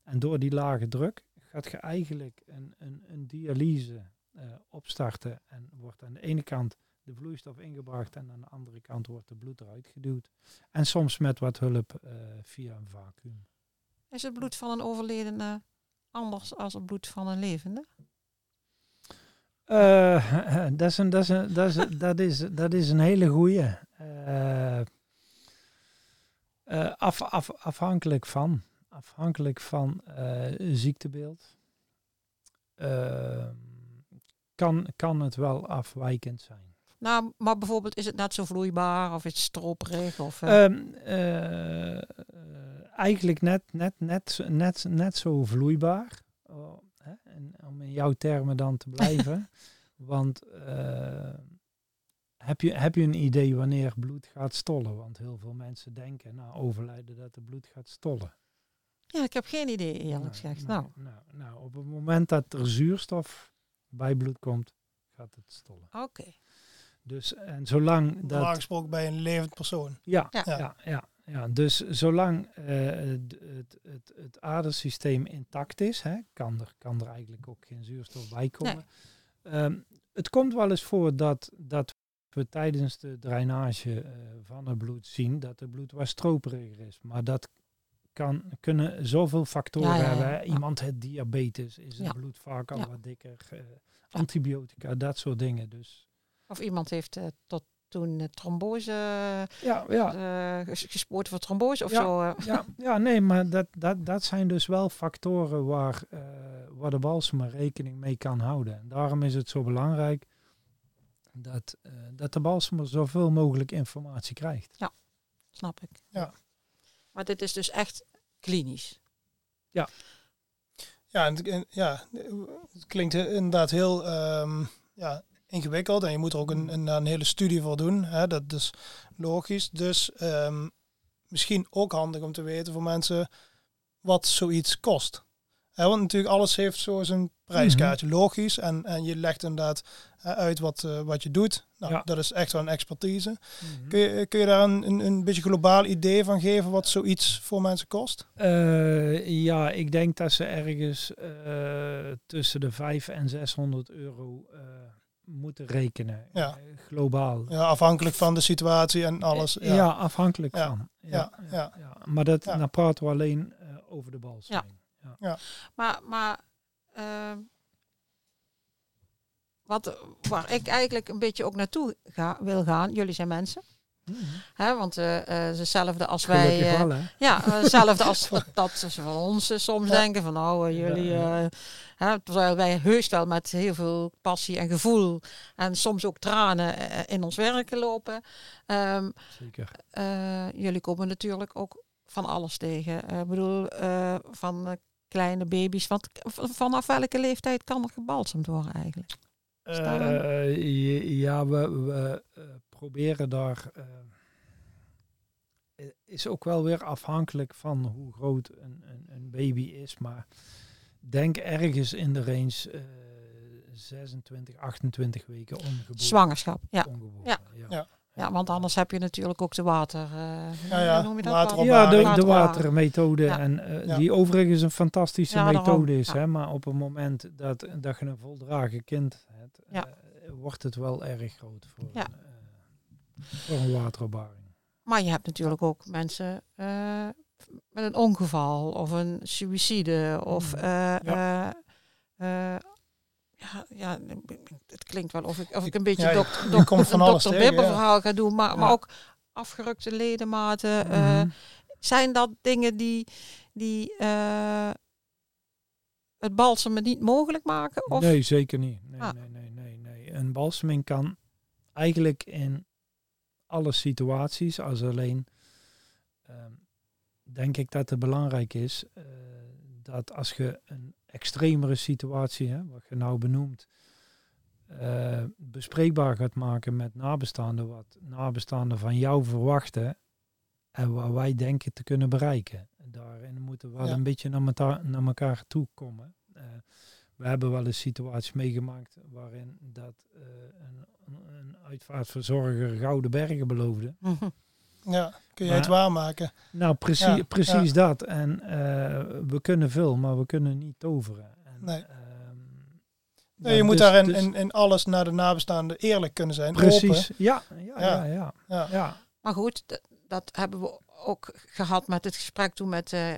En door die lage druk gaat je eigenlijk een, een, een dialyse uh, opstarten en wordt aan de ene kant de vloeistof ingebracht en aan de andere kant wordt de bloed eruit geduwd. En soms met wat hulp uh, via een vacuüm. Is het bloed van een overledene anders dan het bloed van een levende? (laughs) Uh, dat, is een, dat, is een, dat, is, dat, is, dat is een hele goeie. af, af, afhankelijk van afhankelijk van uh, ziektebeeld, uh, kan, kan het wel afwijkend zijn. Nou, maar bijvoorbeeld is het net zo vloeibaar of is het stroperig? Of, uh... um, eigenlijk net, net, net, net, net zo vloeibaar. Oh, hè? En om in jouw termen dan te blijven. (laughs) Want heb je, heb je een idee wanneer bloed gaat stollen? Want heel veel mensen denken na nou, overlijden dat het bloed gaat stollen. Ja, ik heb geen idee eerlijk nou, gezegd. Nou, nou. Nou, op het moment dat er zuurstof bij bloed komt, gaat het stollen. Oké. Dus en zolang dat... Normaal gesproken bij een levend persoon. Ja, ja, ja. ja, ja. Dus zolang uh, het, het, het, het adersysteem intact is, hè, kan, er, kan er eigenlijk ook geen zuurstof bij komen. Nee. Um, het komt wel eens voor dat, dat we tijdens de drainage uh, van het bloed zien dat het bloed wat stroperiger is. Maar dat kan, kunnen zoveel factoren hebben. Iemand heeft diabetes, is het bloed vaak al wat dikker, uh, antibiotica, dat soort dingen. Dus. Of iemand heeft uh, tot toen uh, trombose ja, ja. gespoord voor trombose of zo. Ja, ja, (laughs) nee, maar dat, dat, dat zijn dus wel factoren waar, waar de balsemer rekening mee kan houden. En daarom is het zo belangrijk dat, dat de balsemer zoveel mogelijk informatie krijgt. Ja, snap ik. Ja. Maar dit is dus echt klinisch. Ja. Ja, en, ja, het klinkt inderdaad heel um, ja, ingewikkeld en je moet er ook een, een, een, hele studie voor doen. Hè? Dat is logisch. Dus um, misschien ook handig om te weten voor mensen wat zoiets kost. Hè, want natuurlijk alles heeft zo zijn prijskaartje, mhm. logisch. En, en je legt inderdaad uit wat, uh, wat je doet. Nou, dat is echt wel een expertise. Mhm. kun, je, kun je daar een, een, een beetje globaal idee van geven wat zoiets voor mensen kost? Uh, ja, ik denk dat ze ergens uh, tussen de 5 en 600 euro moeten rekenen. Ja. eh, globaal. Ja, afhankelijk van de situatie en alles. Ja, Ja, afhankelijk Ja. van. Ja, ja. ja. Maar dat, Ja. dan praten we alleen eh, over de balswing. Maar, maar ehm, wat, waar ik eigenlijk een beetje ook naartoe ga, wil gaan, jullie zijn mensen. Mhm. Hè, want hetzelfde als wij. Eh, wel, ja, hetzelfde als (laughs) dat, ze van ons soms Ja. denken van nou jullie. Ja, hè, terwijl wij heus wel met heel veel passie en gevoel en soms ook tranen in ons werk lopen. Ehm, Zeker. jullie komen natuurlijk ook van alles tegen. Ik bedoel, van kleine baby's. Want vanaf welke leeftijd kan er gebalsemd worden eigenlijk? Ja, we, we proberen daar. eh, is ook wel weer afhankelijk van hoe groot een, een, een baby is. Maar denk ergens in de range eh 26, 28 weken ongeboren. Zwangerschap, ja. Ongeboren, Ja. ja. Ja. Ja, want anders heb je natuurlijk ook de water. eh, Ja, ja, hoe noem je dat? water Ja, de, watermethode. Ja. En eh, Ja. die overigens een fantastische Ja, methode is. Ja. Hè, maar op het moment dat, dat je een voldragen kind hebt, Ja. eh, wordt het wel erg groot voor, Ja. een, eh, voor een wateropbaring. Maar je hebt natuurlijk ook mensen eh, met een ongeval of een suïcide of Mhm. eh, Ja. eh, ja, ja, het klinkt wel of ik, of ik een beetje Ja, je- dok- je dok- komt van een alles dokter tegen, verhaal ga doen, maar, maar ook afgerukte ledematen. Mhm. zijn dat dingen die, die het balsemen niet mogelijk maken? Of? Nee, zeker niet. Nee, Ah. nee, nee, nee, nee. Een balseming kan eigenlijk in alle situaties, als alleen ehm, denk ik dat het belangrijk is eh, dat als je een extremere situatie, hè, wat je nou benoemt, eh, bespreekbaar gaat maken met nabestaanden, wat nabestaanden van jou verwachten en waar wij denken te kunnen bereiken. Daarin moeten we wel Ja. een beetje naar, naar elkaar toe komen. Eh, we hebben wel eens situaties meegemaakt waarin dat eh, een, een uitvaartverzorger gouden bergen beloofde. (laughs) Ja, kun je Maar- het waarmaken? Nou, precies, Ja, precies dat. En eh, we kunnen veel, maar we kunnen niet toveren. En, Nee. ehm, ja, je moet dus- daar in, dus- in, in alles naar de nabestaanden eerlijk kunnen zijn. Precies, ja, ja, ja, Ja. ja, Ja. ja. Maar goed, dat hebben we ook gehad met het gesprek toen met eh,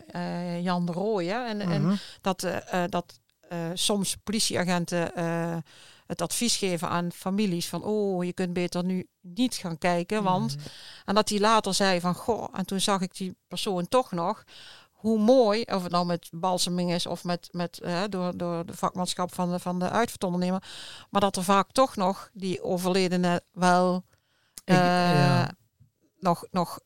eh, Jan de Rooij. hè. En, en Mhm. dat, dat eh, soms politieagenten eh, het advies geven aan families van oh, je kunt beter nu niet gaan kijken. Want, Mhm. en dat hij later zei van goh, en toen zag ik die persoon toch nog. Hoe mooi, of het nou met balseming is of met, met, eh, door, door de vakmanschap van de, van de uitvaartondernemer. Maar dat er vaak toch nog die overledene wel Ik- ja. nog, nog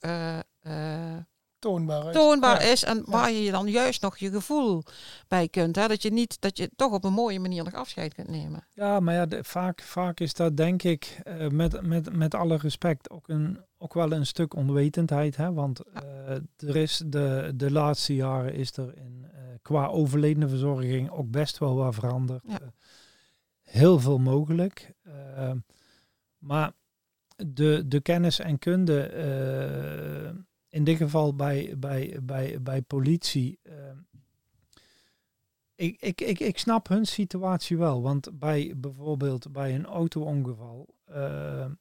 Toonbaar. uit. toonbaar Ja. is en waar je dan juist nog je gevoel bij kunt. Hè? Dat je niet dat je toch op een mooie manier nog afscheid kunt nemen. Ja, maar ja, de- vaak, vaak is dat denk ik eh, met, met, met alle respect ook, een, ook wel een stuk onwetendheid. Hè? Want eh, er is de, de laatste jaren is er in, eh, qua overledenverzorging ook best wel wat veranderd. Ja. Heel veel mogelijk. Maar de, de kennis en kunde, eh, in dit geval bij, bij, bij, bij politie. eh, ik, ik, ik, ik snap hun situatie wel. Want bij bijvoorbeeld bij een auto-ongeval eh,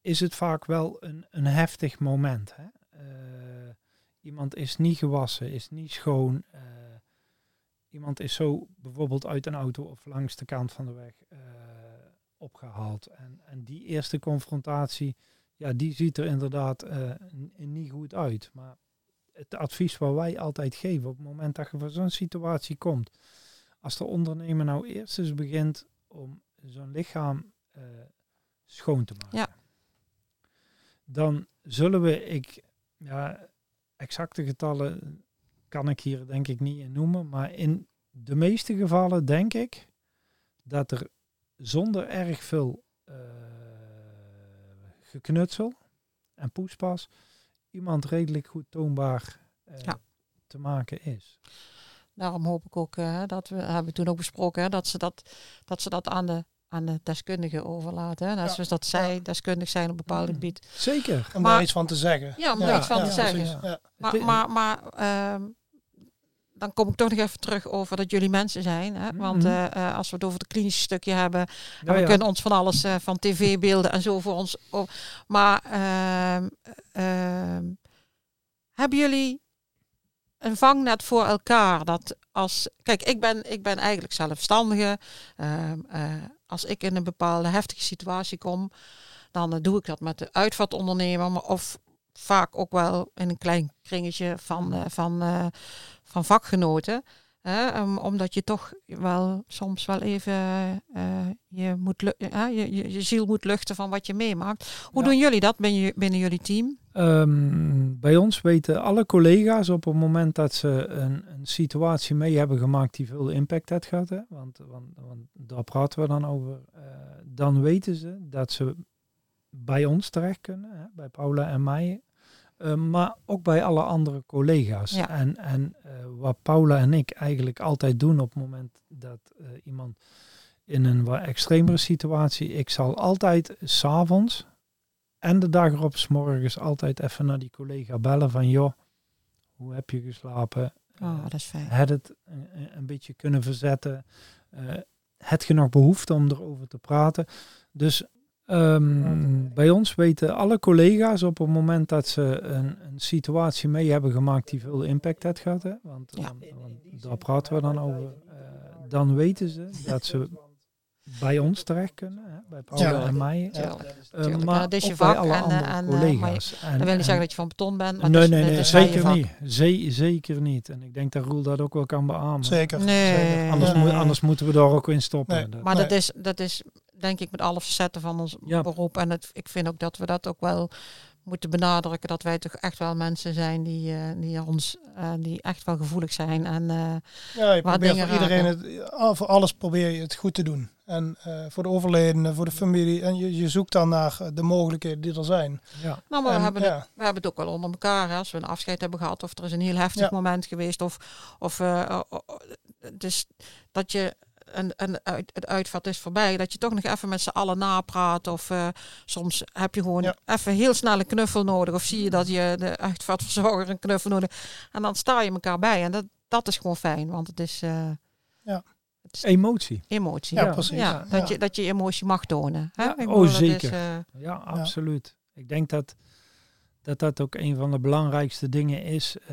is het vaak wel een, een heftig moment. Hè? Eh, iemand is niet gewassen, is niet schoon. eh, iemand is zo bijvoorbeeld uit een auto of langs de kant van de weg eh, opgehaald. En, en die eerste confrontatie, ja, die ziet er inderdaad eh, niet goed uit. Maar het advies wat wij altijd geven op het moment dat je voor zo'n situatie komt, als de ondernemer nou eerst eens begint om zo'n lichaam eh, schoon te maken, Ja. dan zullen we, ik, ja, exacte getallen kan ik hier denk ik niet in noemen, maar in de meeste gevallen denk ik dat er zonder erg veel eh, geknutsel en poespas iemand redelijk goed toonbaar eh, Ja. te maken is. Daarom hoop ik ook eh, dat we hebben we toen ook besproken hè, dat ze dat dat ze dat aan de aan de deskundigen overlaten. Hè? Ja. zoals dat zij Ja. deskundig zijn op een bepaald Mm. gebied. Zeker. Om Maar- daar iets van te zeggen. Ja, om Ja, er iets van ja, te zeggen. Maar, maar, maar ehm, dan kom ik toch nog even terug over dat jullie mensen zijn. Hè? Want Mhm. eh, eh, als we het over het klinische stukje hebben, en Ja, we ja. kunnen ons van alles eh, van tv-beelden en zo voor ons. o- maar ehm, ehm, hebben jullie een vangnet voor elkaar? Dat als, kijk, ik ben, ik ben eigenlijk zelfstandige. Ehm, eh, als ik in een bepaalde heftige situatie kom, dan doe ik dat met de uitvaartondernemer, maar of vaak ook wel in een klein kringetje van, eh, van, eh, van vakgenoten. Hè, om- omdat je toch wel soms wel even eh, je, moet je, je, je ziel moet luchten van wat je meemaakt. Hoe Ja. doen jullie dat binnen, binnen jullie team? Ehm, bij ons weten alle collega's op het moment dat ze een, een situatie mee hebben gemaakt die veel impact heeft gehad, hè, want, want, want daar praten we dan over, dan weten ze dat ze bij ons terecht kunnen, hè, bij Paula en mij, eh, maar ook bij alle andere collega's. Ja. En, en eh, wat Paula en ik eigenlijk altijd doen op het moment dat eh, iemand in een wat extremere situatie, ik zal altijd s'avonds en de dag erop, 's morgens, altijd even naar die collega bellen van joh, hoe heb je geslapen? Oh, dat is fijn. het het een, een beetje kunnen verzetten? Heb je nog behoefte om erover te praten? Dus ehm, bij ons weten alle collega's op het moment dat ze een, een situatie mee hebben gemaakt die veel impact heeft gehad, hè, want, Ja. want, want daar praten we dan over, eh, dan weten ze dat ze bij ons terecht kunnen, hè, bij Paula Ja. en mij. Ja. Eh, maar dat is je vak alle en, andere eh, en, collega's. En- Dat wil niet en- zeggen dat je van beton bent, maar nee, nee, nee, zeker niet. Ze- zeker niet. En ik denk dat Roel dat ook wel kan beamen. Zeker. Nee, Zeker. Anders, nee. moet- anders moeten we daar ook in stoppen. Nee. Dat- Maar Nee. dat, is, dat is denk ik met alle facetten van ons Ja. beroep. En het, ik vind ook dat we dat ook wel moeten benadrukken. Dat wij toch echt wel mensen zijn die, eh, die, ons, eh, die echt wel gevoelig zijn. En eh, Ja, je Waar probeert voor iedereen het, voor alles probeer je het goed te doen. En eh, voor de overledenen, voor de familie. En je, je zoekt dan naar de mogelijkheden die er zijn. ja. nou, maar we, En, hebben het, we hebben het ook wel onder elkaar. Hè, als we een afscheid hebben gehad of er is een heel heftig Ja. moment geweest. Of, of dus dat je een, een uit, het uitvaart is voorbij. Dat je toch nog even met z'n allen napraat. Of eh, soms heb je gewoon Ja. even heel snel een knuffel nodig. Of zie je dat je de uitvaartverzorger een knuffel nodig En dan sta je elkaar bij. En dat, dat is gewoon fijn. Want het is, eh, Ja. het is Emotie. emotie. ja, Ja. precies. Ja, Ja, dat, ja. Je, dat je emotie mag tonen. Hè? Oh, bedoel, zeker. Is, eh, Ja, absoluut. Ik denk dat, dat dat ook een van de belangrijkste dingen is. Eh,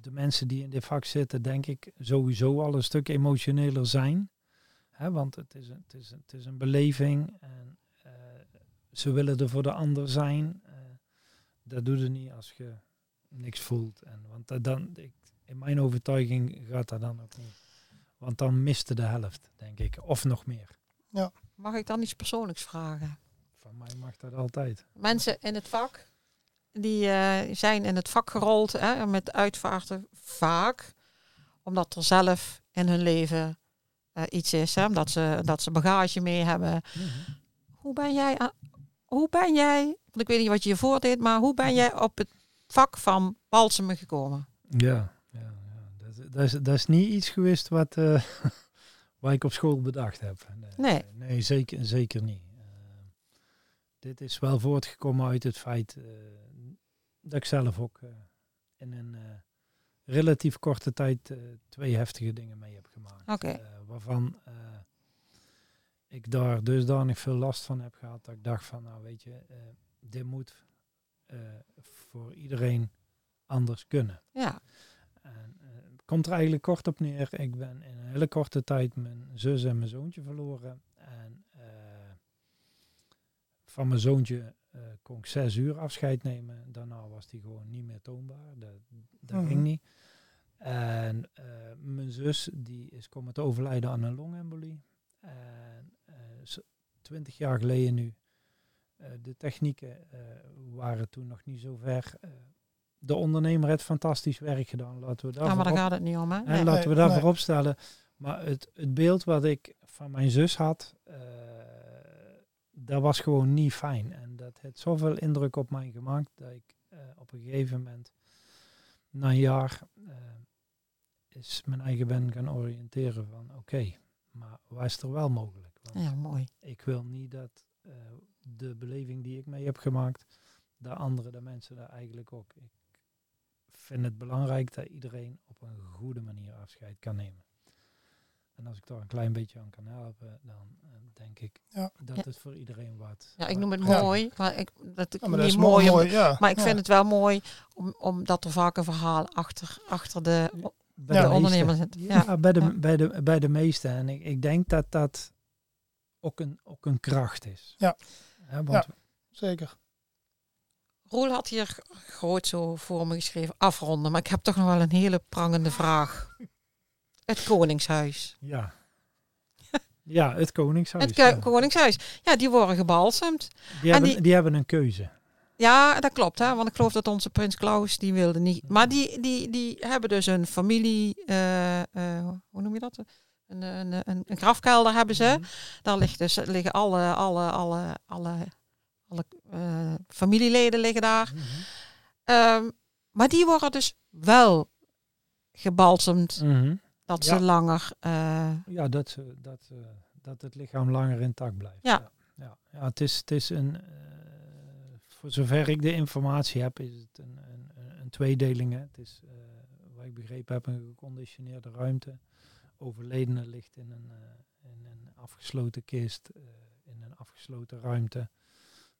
de mensen die in dit vak zitten, denk ik, sowieso al een stuk emotioneler zijn. Hè, want het is, een- het, is, een- het is een beleving en eh, ze willen er voor de ander zijn. Eh, dat doe je niet als je niks voelt. En, want dat dan, ik, in mijn overtuiging gaat dat dan ook niet. Want dan miste de helft, denk ik. Of nog meer. mag ik dan iets persoonlijks vragen? Van mij mag dat altijd. mensen in het vak, die eh, zijn in het vak gerold hè, met uitvaarten vaak, omdat er zelf in hun leven eh, iets is, hè, omdat ze, dat ze bagage mee hebben. Hoe ben jij, hoe ben jij, want ik weet niet wat je hiervoor deed, maar hoe ben jij op het vak van balsemen gekomen? Ja, ja, ja. Dat, dat, is, dat is niet iets geweest wat, (laughs) waar ik op school bedacht heb. Nee, Nee. nee zeker, zeker niet. Dit is wel voortgekomen uit het feit eh, dat ik zelf ook eh, in een eh, relatief korte tijd twee heftige dingen mee heb gemaakt. Eh, waarvan ik daar dusdanig veel last van heb gehad dat ik dacht van, nou weet je, dit moet voor iedereen anders kunnen. Ja, En, komt er eigenlijk kort op neer. Ik ben in een hele korte tijd mijn zus en mijn zoontje verloren. En van mijn zoontje eh, kon ik zes uur afscheid nemen. Daarna was die gewoon niet meer toonbaar. Dat, dat Mhm. ging niet. En eh, mijn zus die is komen te overlijden aan een longembolie. En eh, twintig jaar geleden nu. de technieken waren toen nog niet zo ver. De ondernemer heeft fantastisch werk gedaan. Laten we daar ja maar daar gaat het niet om. Hè? en Nee. laten we Nee, daarvoor nee. opstellen. Maar het, het beeld wat ik van mijn zus had, dat was gewoon niet fijn. En dat heeft zoveel indruk op mij gemaakt dat ik eh, op een gegeven moment, na een jaar, eh, is mijn eigen ben gaan oriënteren van oké, maar wat is er wel mogelijk? Want Ja, mooi. ik wil niet dat eh, de beleving die ik mee heb gemaakt, de andere, de mensen daar eigenlijk ook. Ik vind het belangrijk dat iedereen op een goede manier afscheid kan nemen. En als ik daar een klein beetje aan kan helpen, dan eh, denk ik Ja. dat Ja. het voor iedereen wat. Ja, ik noem het Ja. mooi, maar ik, dat ik Ja, maar dat niet is mooi. mooi, om- mooi ja. maar ik Ja. vind het wel mooi om, omdat er vaak een verhaal achter, achter de, Bij Ja. de meeste- ondernemer zit. Ja, Ja. bij, de. Bij, de, bij de meeste. En ik, ik denk dat dat ook een, ook een kracht is. Ja. Want Zeker. Roel had hier groot zo voor me geschreven afronden, maar ik heb toch nog wel een hele prangende vraag. Het Koningshuis. ja. ja, het Koningshuis. Het ja. Koningshuis. Ja, die worden gebalsemd. Die, hebben, die- die hebben een keuze. Ja, dat klopt, hè? want ik geloof dat onze prins Klaus, die wilde niet. Maar die, die, die hebben dus een familie, eh, eh, hoe noem je dat? Een, een, een, een grafkelder hebben ze. Mhm. Daar ligt dus, liggen alle, alle, alle, alle, alle eh, familieleden liggen daar. Mhm. Ehm, maar die worden dus wel gebalsemd, Mhm. Dat Ja. ze langer... eh, Ja, dat, dat, eh, dat het lichaam langer intact blijft. Ja. Ja, ja. Het, is, het is een. eh, voor zover ik de informatie heb, is het een, een, een- tweedeling. Hè. Het is, wat ik begrepen heb, een geconditioneerde ruimte. Overledene ligt in een, in een afgesloten kist, in een afgesloten ruimte.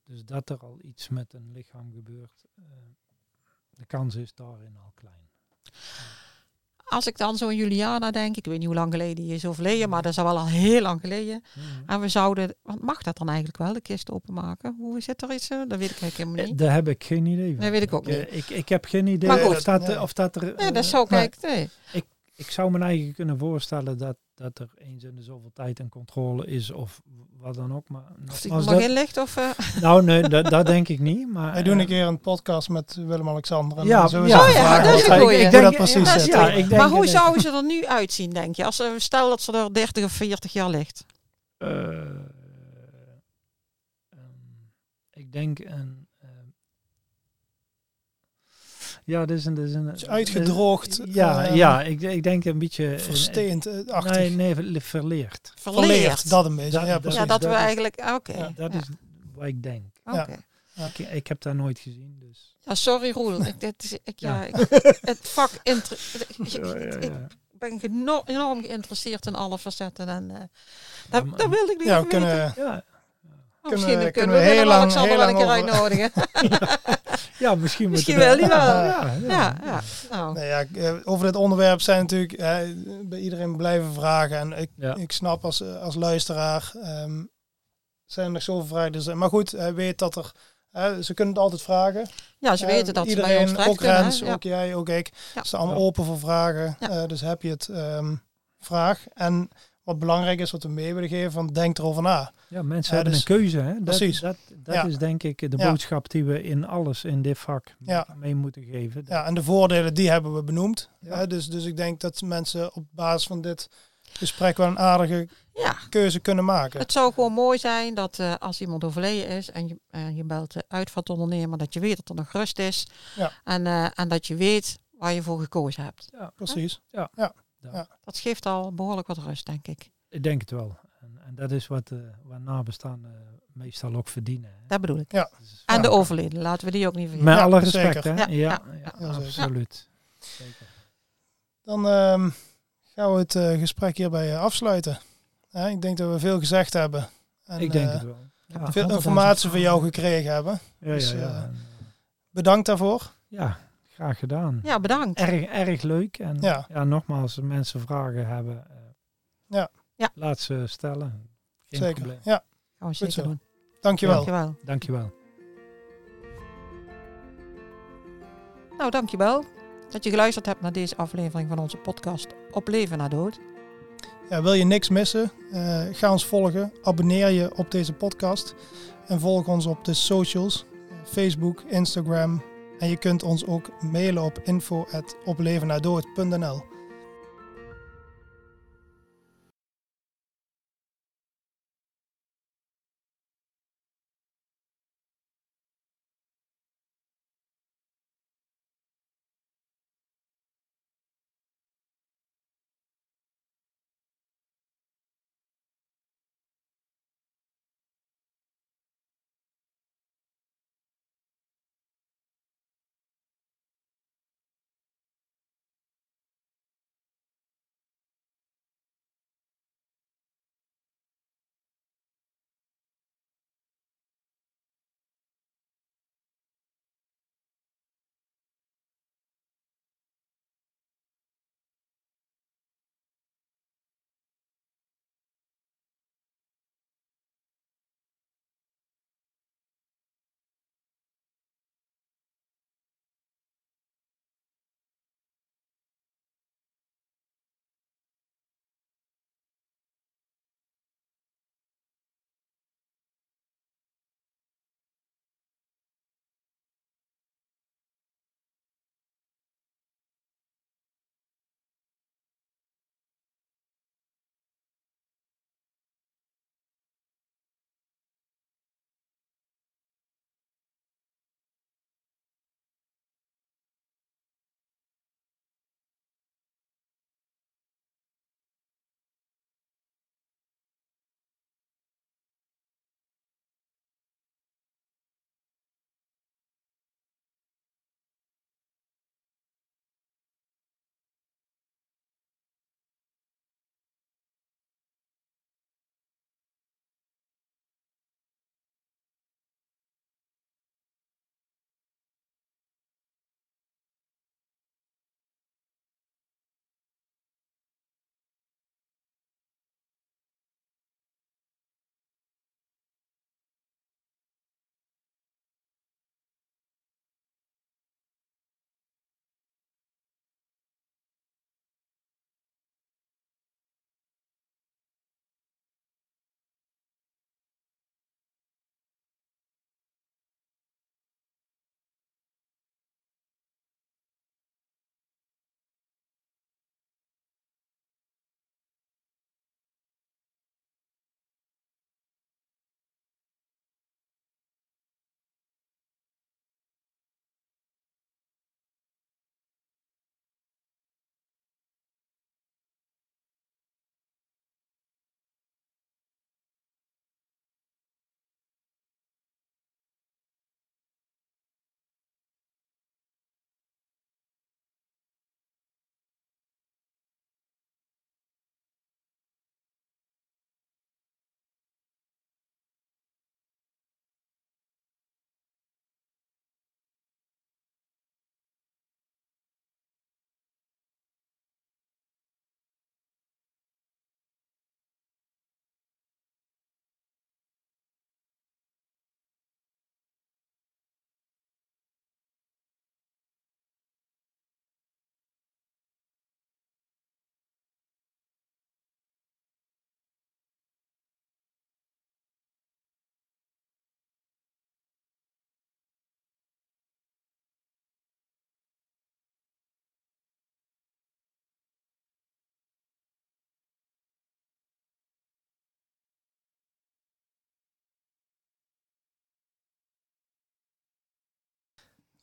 Dus dat er al iets met een lichaam gebeurt, de kans is daarin al klein. Als ik dan zo aan Juliana denk, ik weet niet hoe lang geleden die is overleden, maar dat is al wel al heel lang geleden. Mhm. En we zouden, want mag dat dan eigenlijk wel, de kist openmaken? Hoe zit er iets? eh? Dat weet ik eigenlijk helemaal Eh, niet. Daar heb ik geen idee van. Nee, weet ik ook eh, niet. Ik, ik heb geen idee Maar goed. of, dat, Nee. of dat er... Nee, dat zou nee. kijk, nee. ik zou me eigenlijk kunnen voorstellen dat, dat er eens in de zoveel tijd een controle is of wat dan ook. Maar die nogmaals, nog dat- in ligt of... eh, (laughs) nou, nee, dat, dat denk ik niet. Maar, Wij doen een eh, keer een podcast met Willem-Alexander. En Ja, dan zullen we ja. Oh ja, dat is wat- een goeie. Ik dat denk- precies dat is zit. ja, Ja, ik denk maar hoe dat- zou ze er nu uitzien, denk je? Als ze stel dat ze er 30 of 40 jaar ligt. eh, ehm, ik denk een... ja, dat is een... Dat is een is uitgedroogd, Ja, eh, ja ik, ik denk een beetje... Versteend, eh, achtig. Nee, nee, ver- verleerd. Verleerd. Verleerd, dat een beetje. Dat- ja, precies. ja, dat we is- eigenlijk... ah, Oké. Ja, Dat ja. is wat ik denk. Oké. Ik, ik heb dat nooit gezien, dus... Ja, sorry Roel. Ik, dit is, ik, ja. Ja. ik- (laughs) het vak... inter- ik- Ja, ja, Ik ja. ben geno- enorm geïnteresseerd in alle facetten. En eh Ja, dat, maar- dat wilde ik niet Ja, we weten. Kunnen, Oh, kunnen misschien we- kunnen, kunnen we we heel lang- Alexander heel wel een keer lang over- uitnodigen. (laughs) ja misschien Misschien wel. (laughs) Ja, ja, ja, ja. Nou, Nee, ja, eh, over dit onderwerp zijn natuurlijk eh, bij iedereen blijven vragen. En ik, Ja. ik snap als, eh, als luisteraar, ehm, zijn er nog zoveel vragen. Dus, maar goed, hij weet dat er, ze kunnen het altijd vragen. ja, ze weten dat ze iedereen, bij ons terecht ook kunnen. hè. Rens, Ja. ook jij, ook ik, Ja. staan allemaal Ja. open voor vragen. Ja. Eh, dus heb je het, ehm, vraag. En wat belangrijk is, wat we mee willen geven, van denk erover na. Ja, mensen Ja, hebben dus- een keuze. Hè? Dat, Precies. Dat, dat Ja. is denk ik de Ja. boodschap die we in alles in dit vak Ja. mee moeten geven. Ja, en de voordelen, die hebben we benoemd. Ja. Eh, dus, dus ik denk dat mensen op basis van dit gesprek wel een aardige Ja, keuze kunnen maken. het zou gewoon mooi zijn dat eh, als iemand overleden is en je, en je belt de uitvaartondernemer, dat je weet dat er nog rust is. Ja. En, eh, en dat je weet waar je voor gekozen hebt. Precies. Dat geeft al behoorlijk wat rust, denk ik. Ik denk het wel. En, en dat is wat, eh wat nabestaanden meestal ook verdienen. Hè? Dat bedoel ik. Ja. Dus- En Ja. de overleden, laten we die ook niet vergeten. Met Ja, alle respect, zeker. hè? Ja, Ja, ja, ja, ja, absoluut. Zeker. Dan ehm, gaan we het eh, gesprek hierbij eh, afsluiten. Ja, ik denk dat we veel gezegd hebben. En, Ik denk eh, het wel. Ja, Veel informatie van jou gekregen hebben. ja, dus, ja, ja. eh, Bedankt daarvoor. ja, graag gedaan. Ja, bedankt. Erg, erg leuk. En Ja. ja. nogmaals, als mensen vragen hebben, eh, Ja. Ja. laat ze stellen. Geen Zeker. probleem. Ja, Gaan we Goed zeker zo. doen. dankjewel. Dankjewel. Dankjewel. Nou, dankjewel dat je geluisterd hebt naar deze aflevering van onze podcast Op Leven na Dood. Ja, wil je niks missen? Eh, ga ons volgen. Abonneer je op deze podcast. En volg ons op de socials. Facebook, Instagram. En je kunt ons ook mailen op info.oplevennadood.nl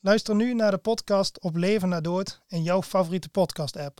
Luister nu naar de podcast Op Leven na Dood in jouw favoriete podcast-app.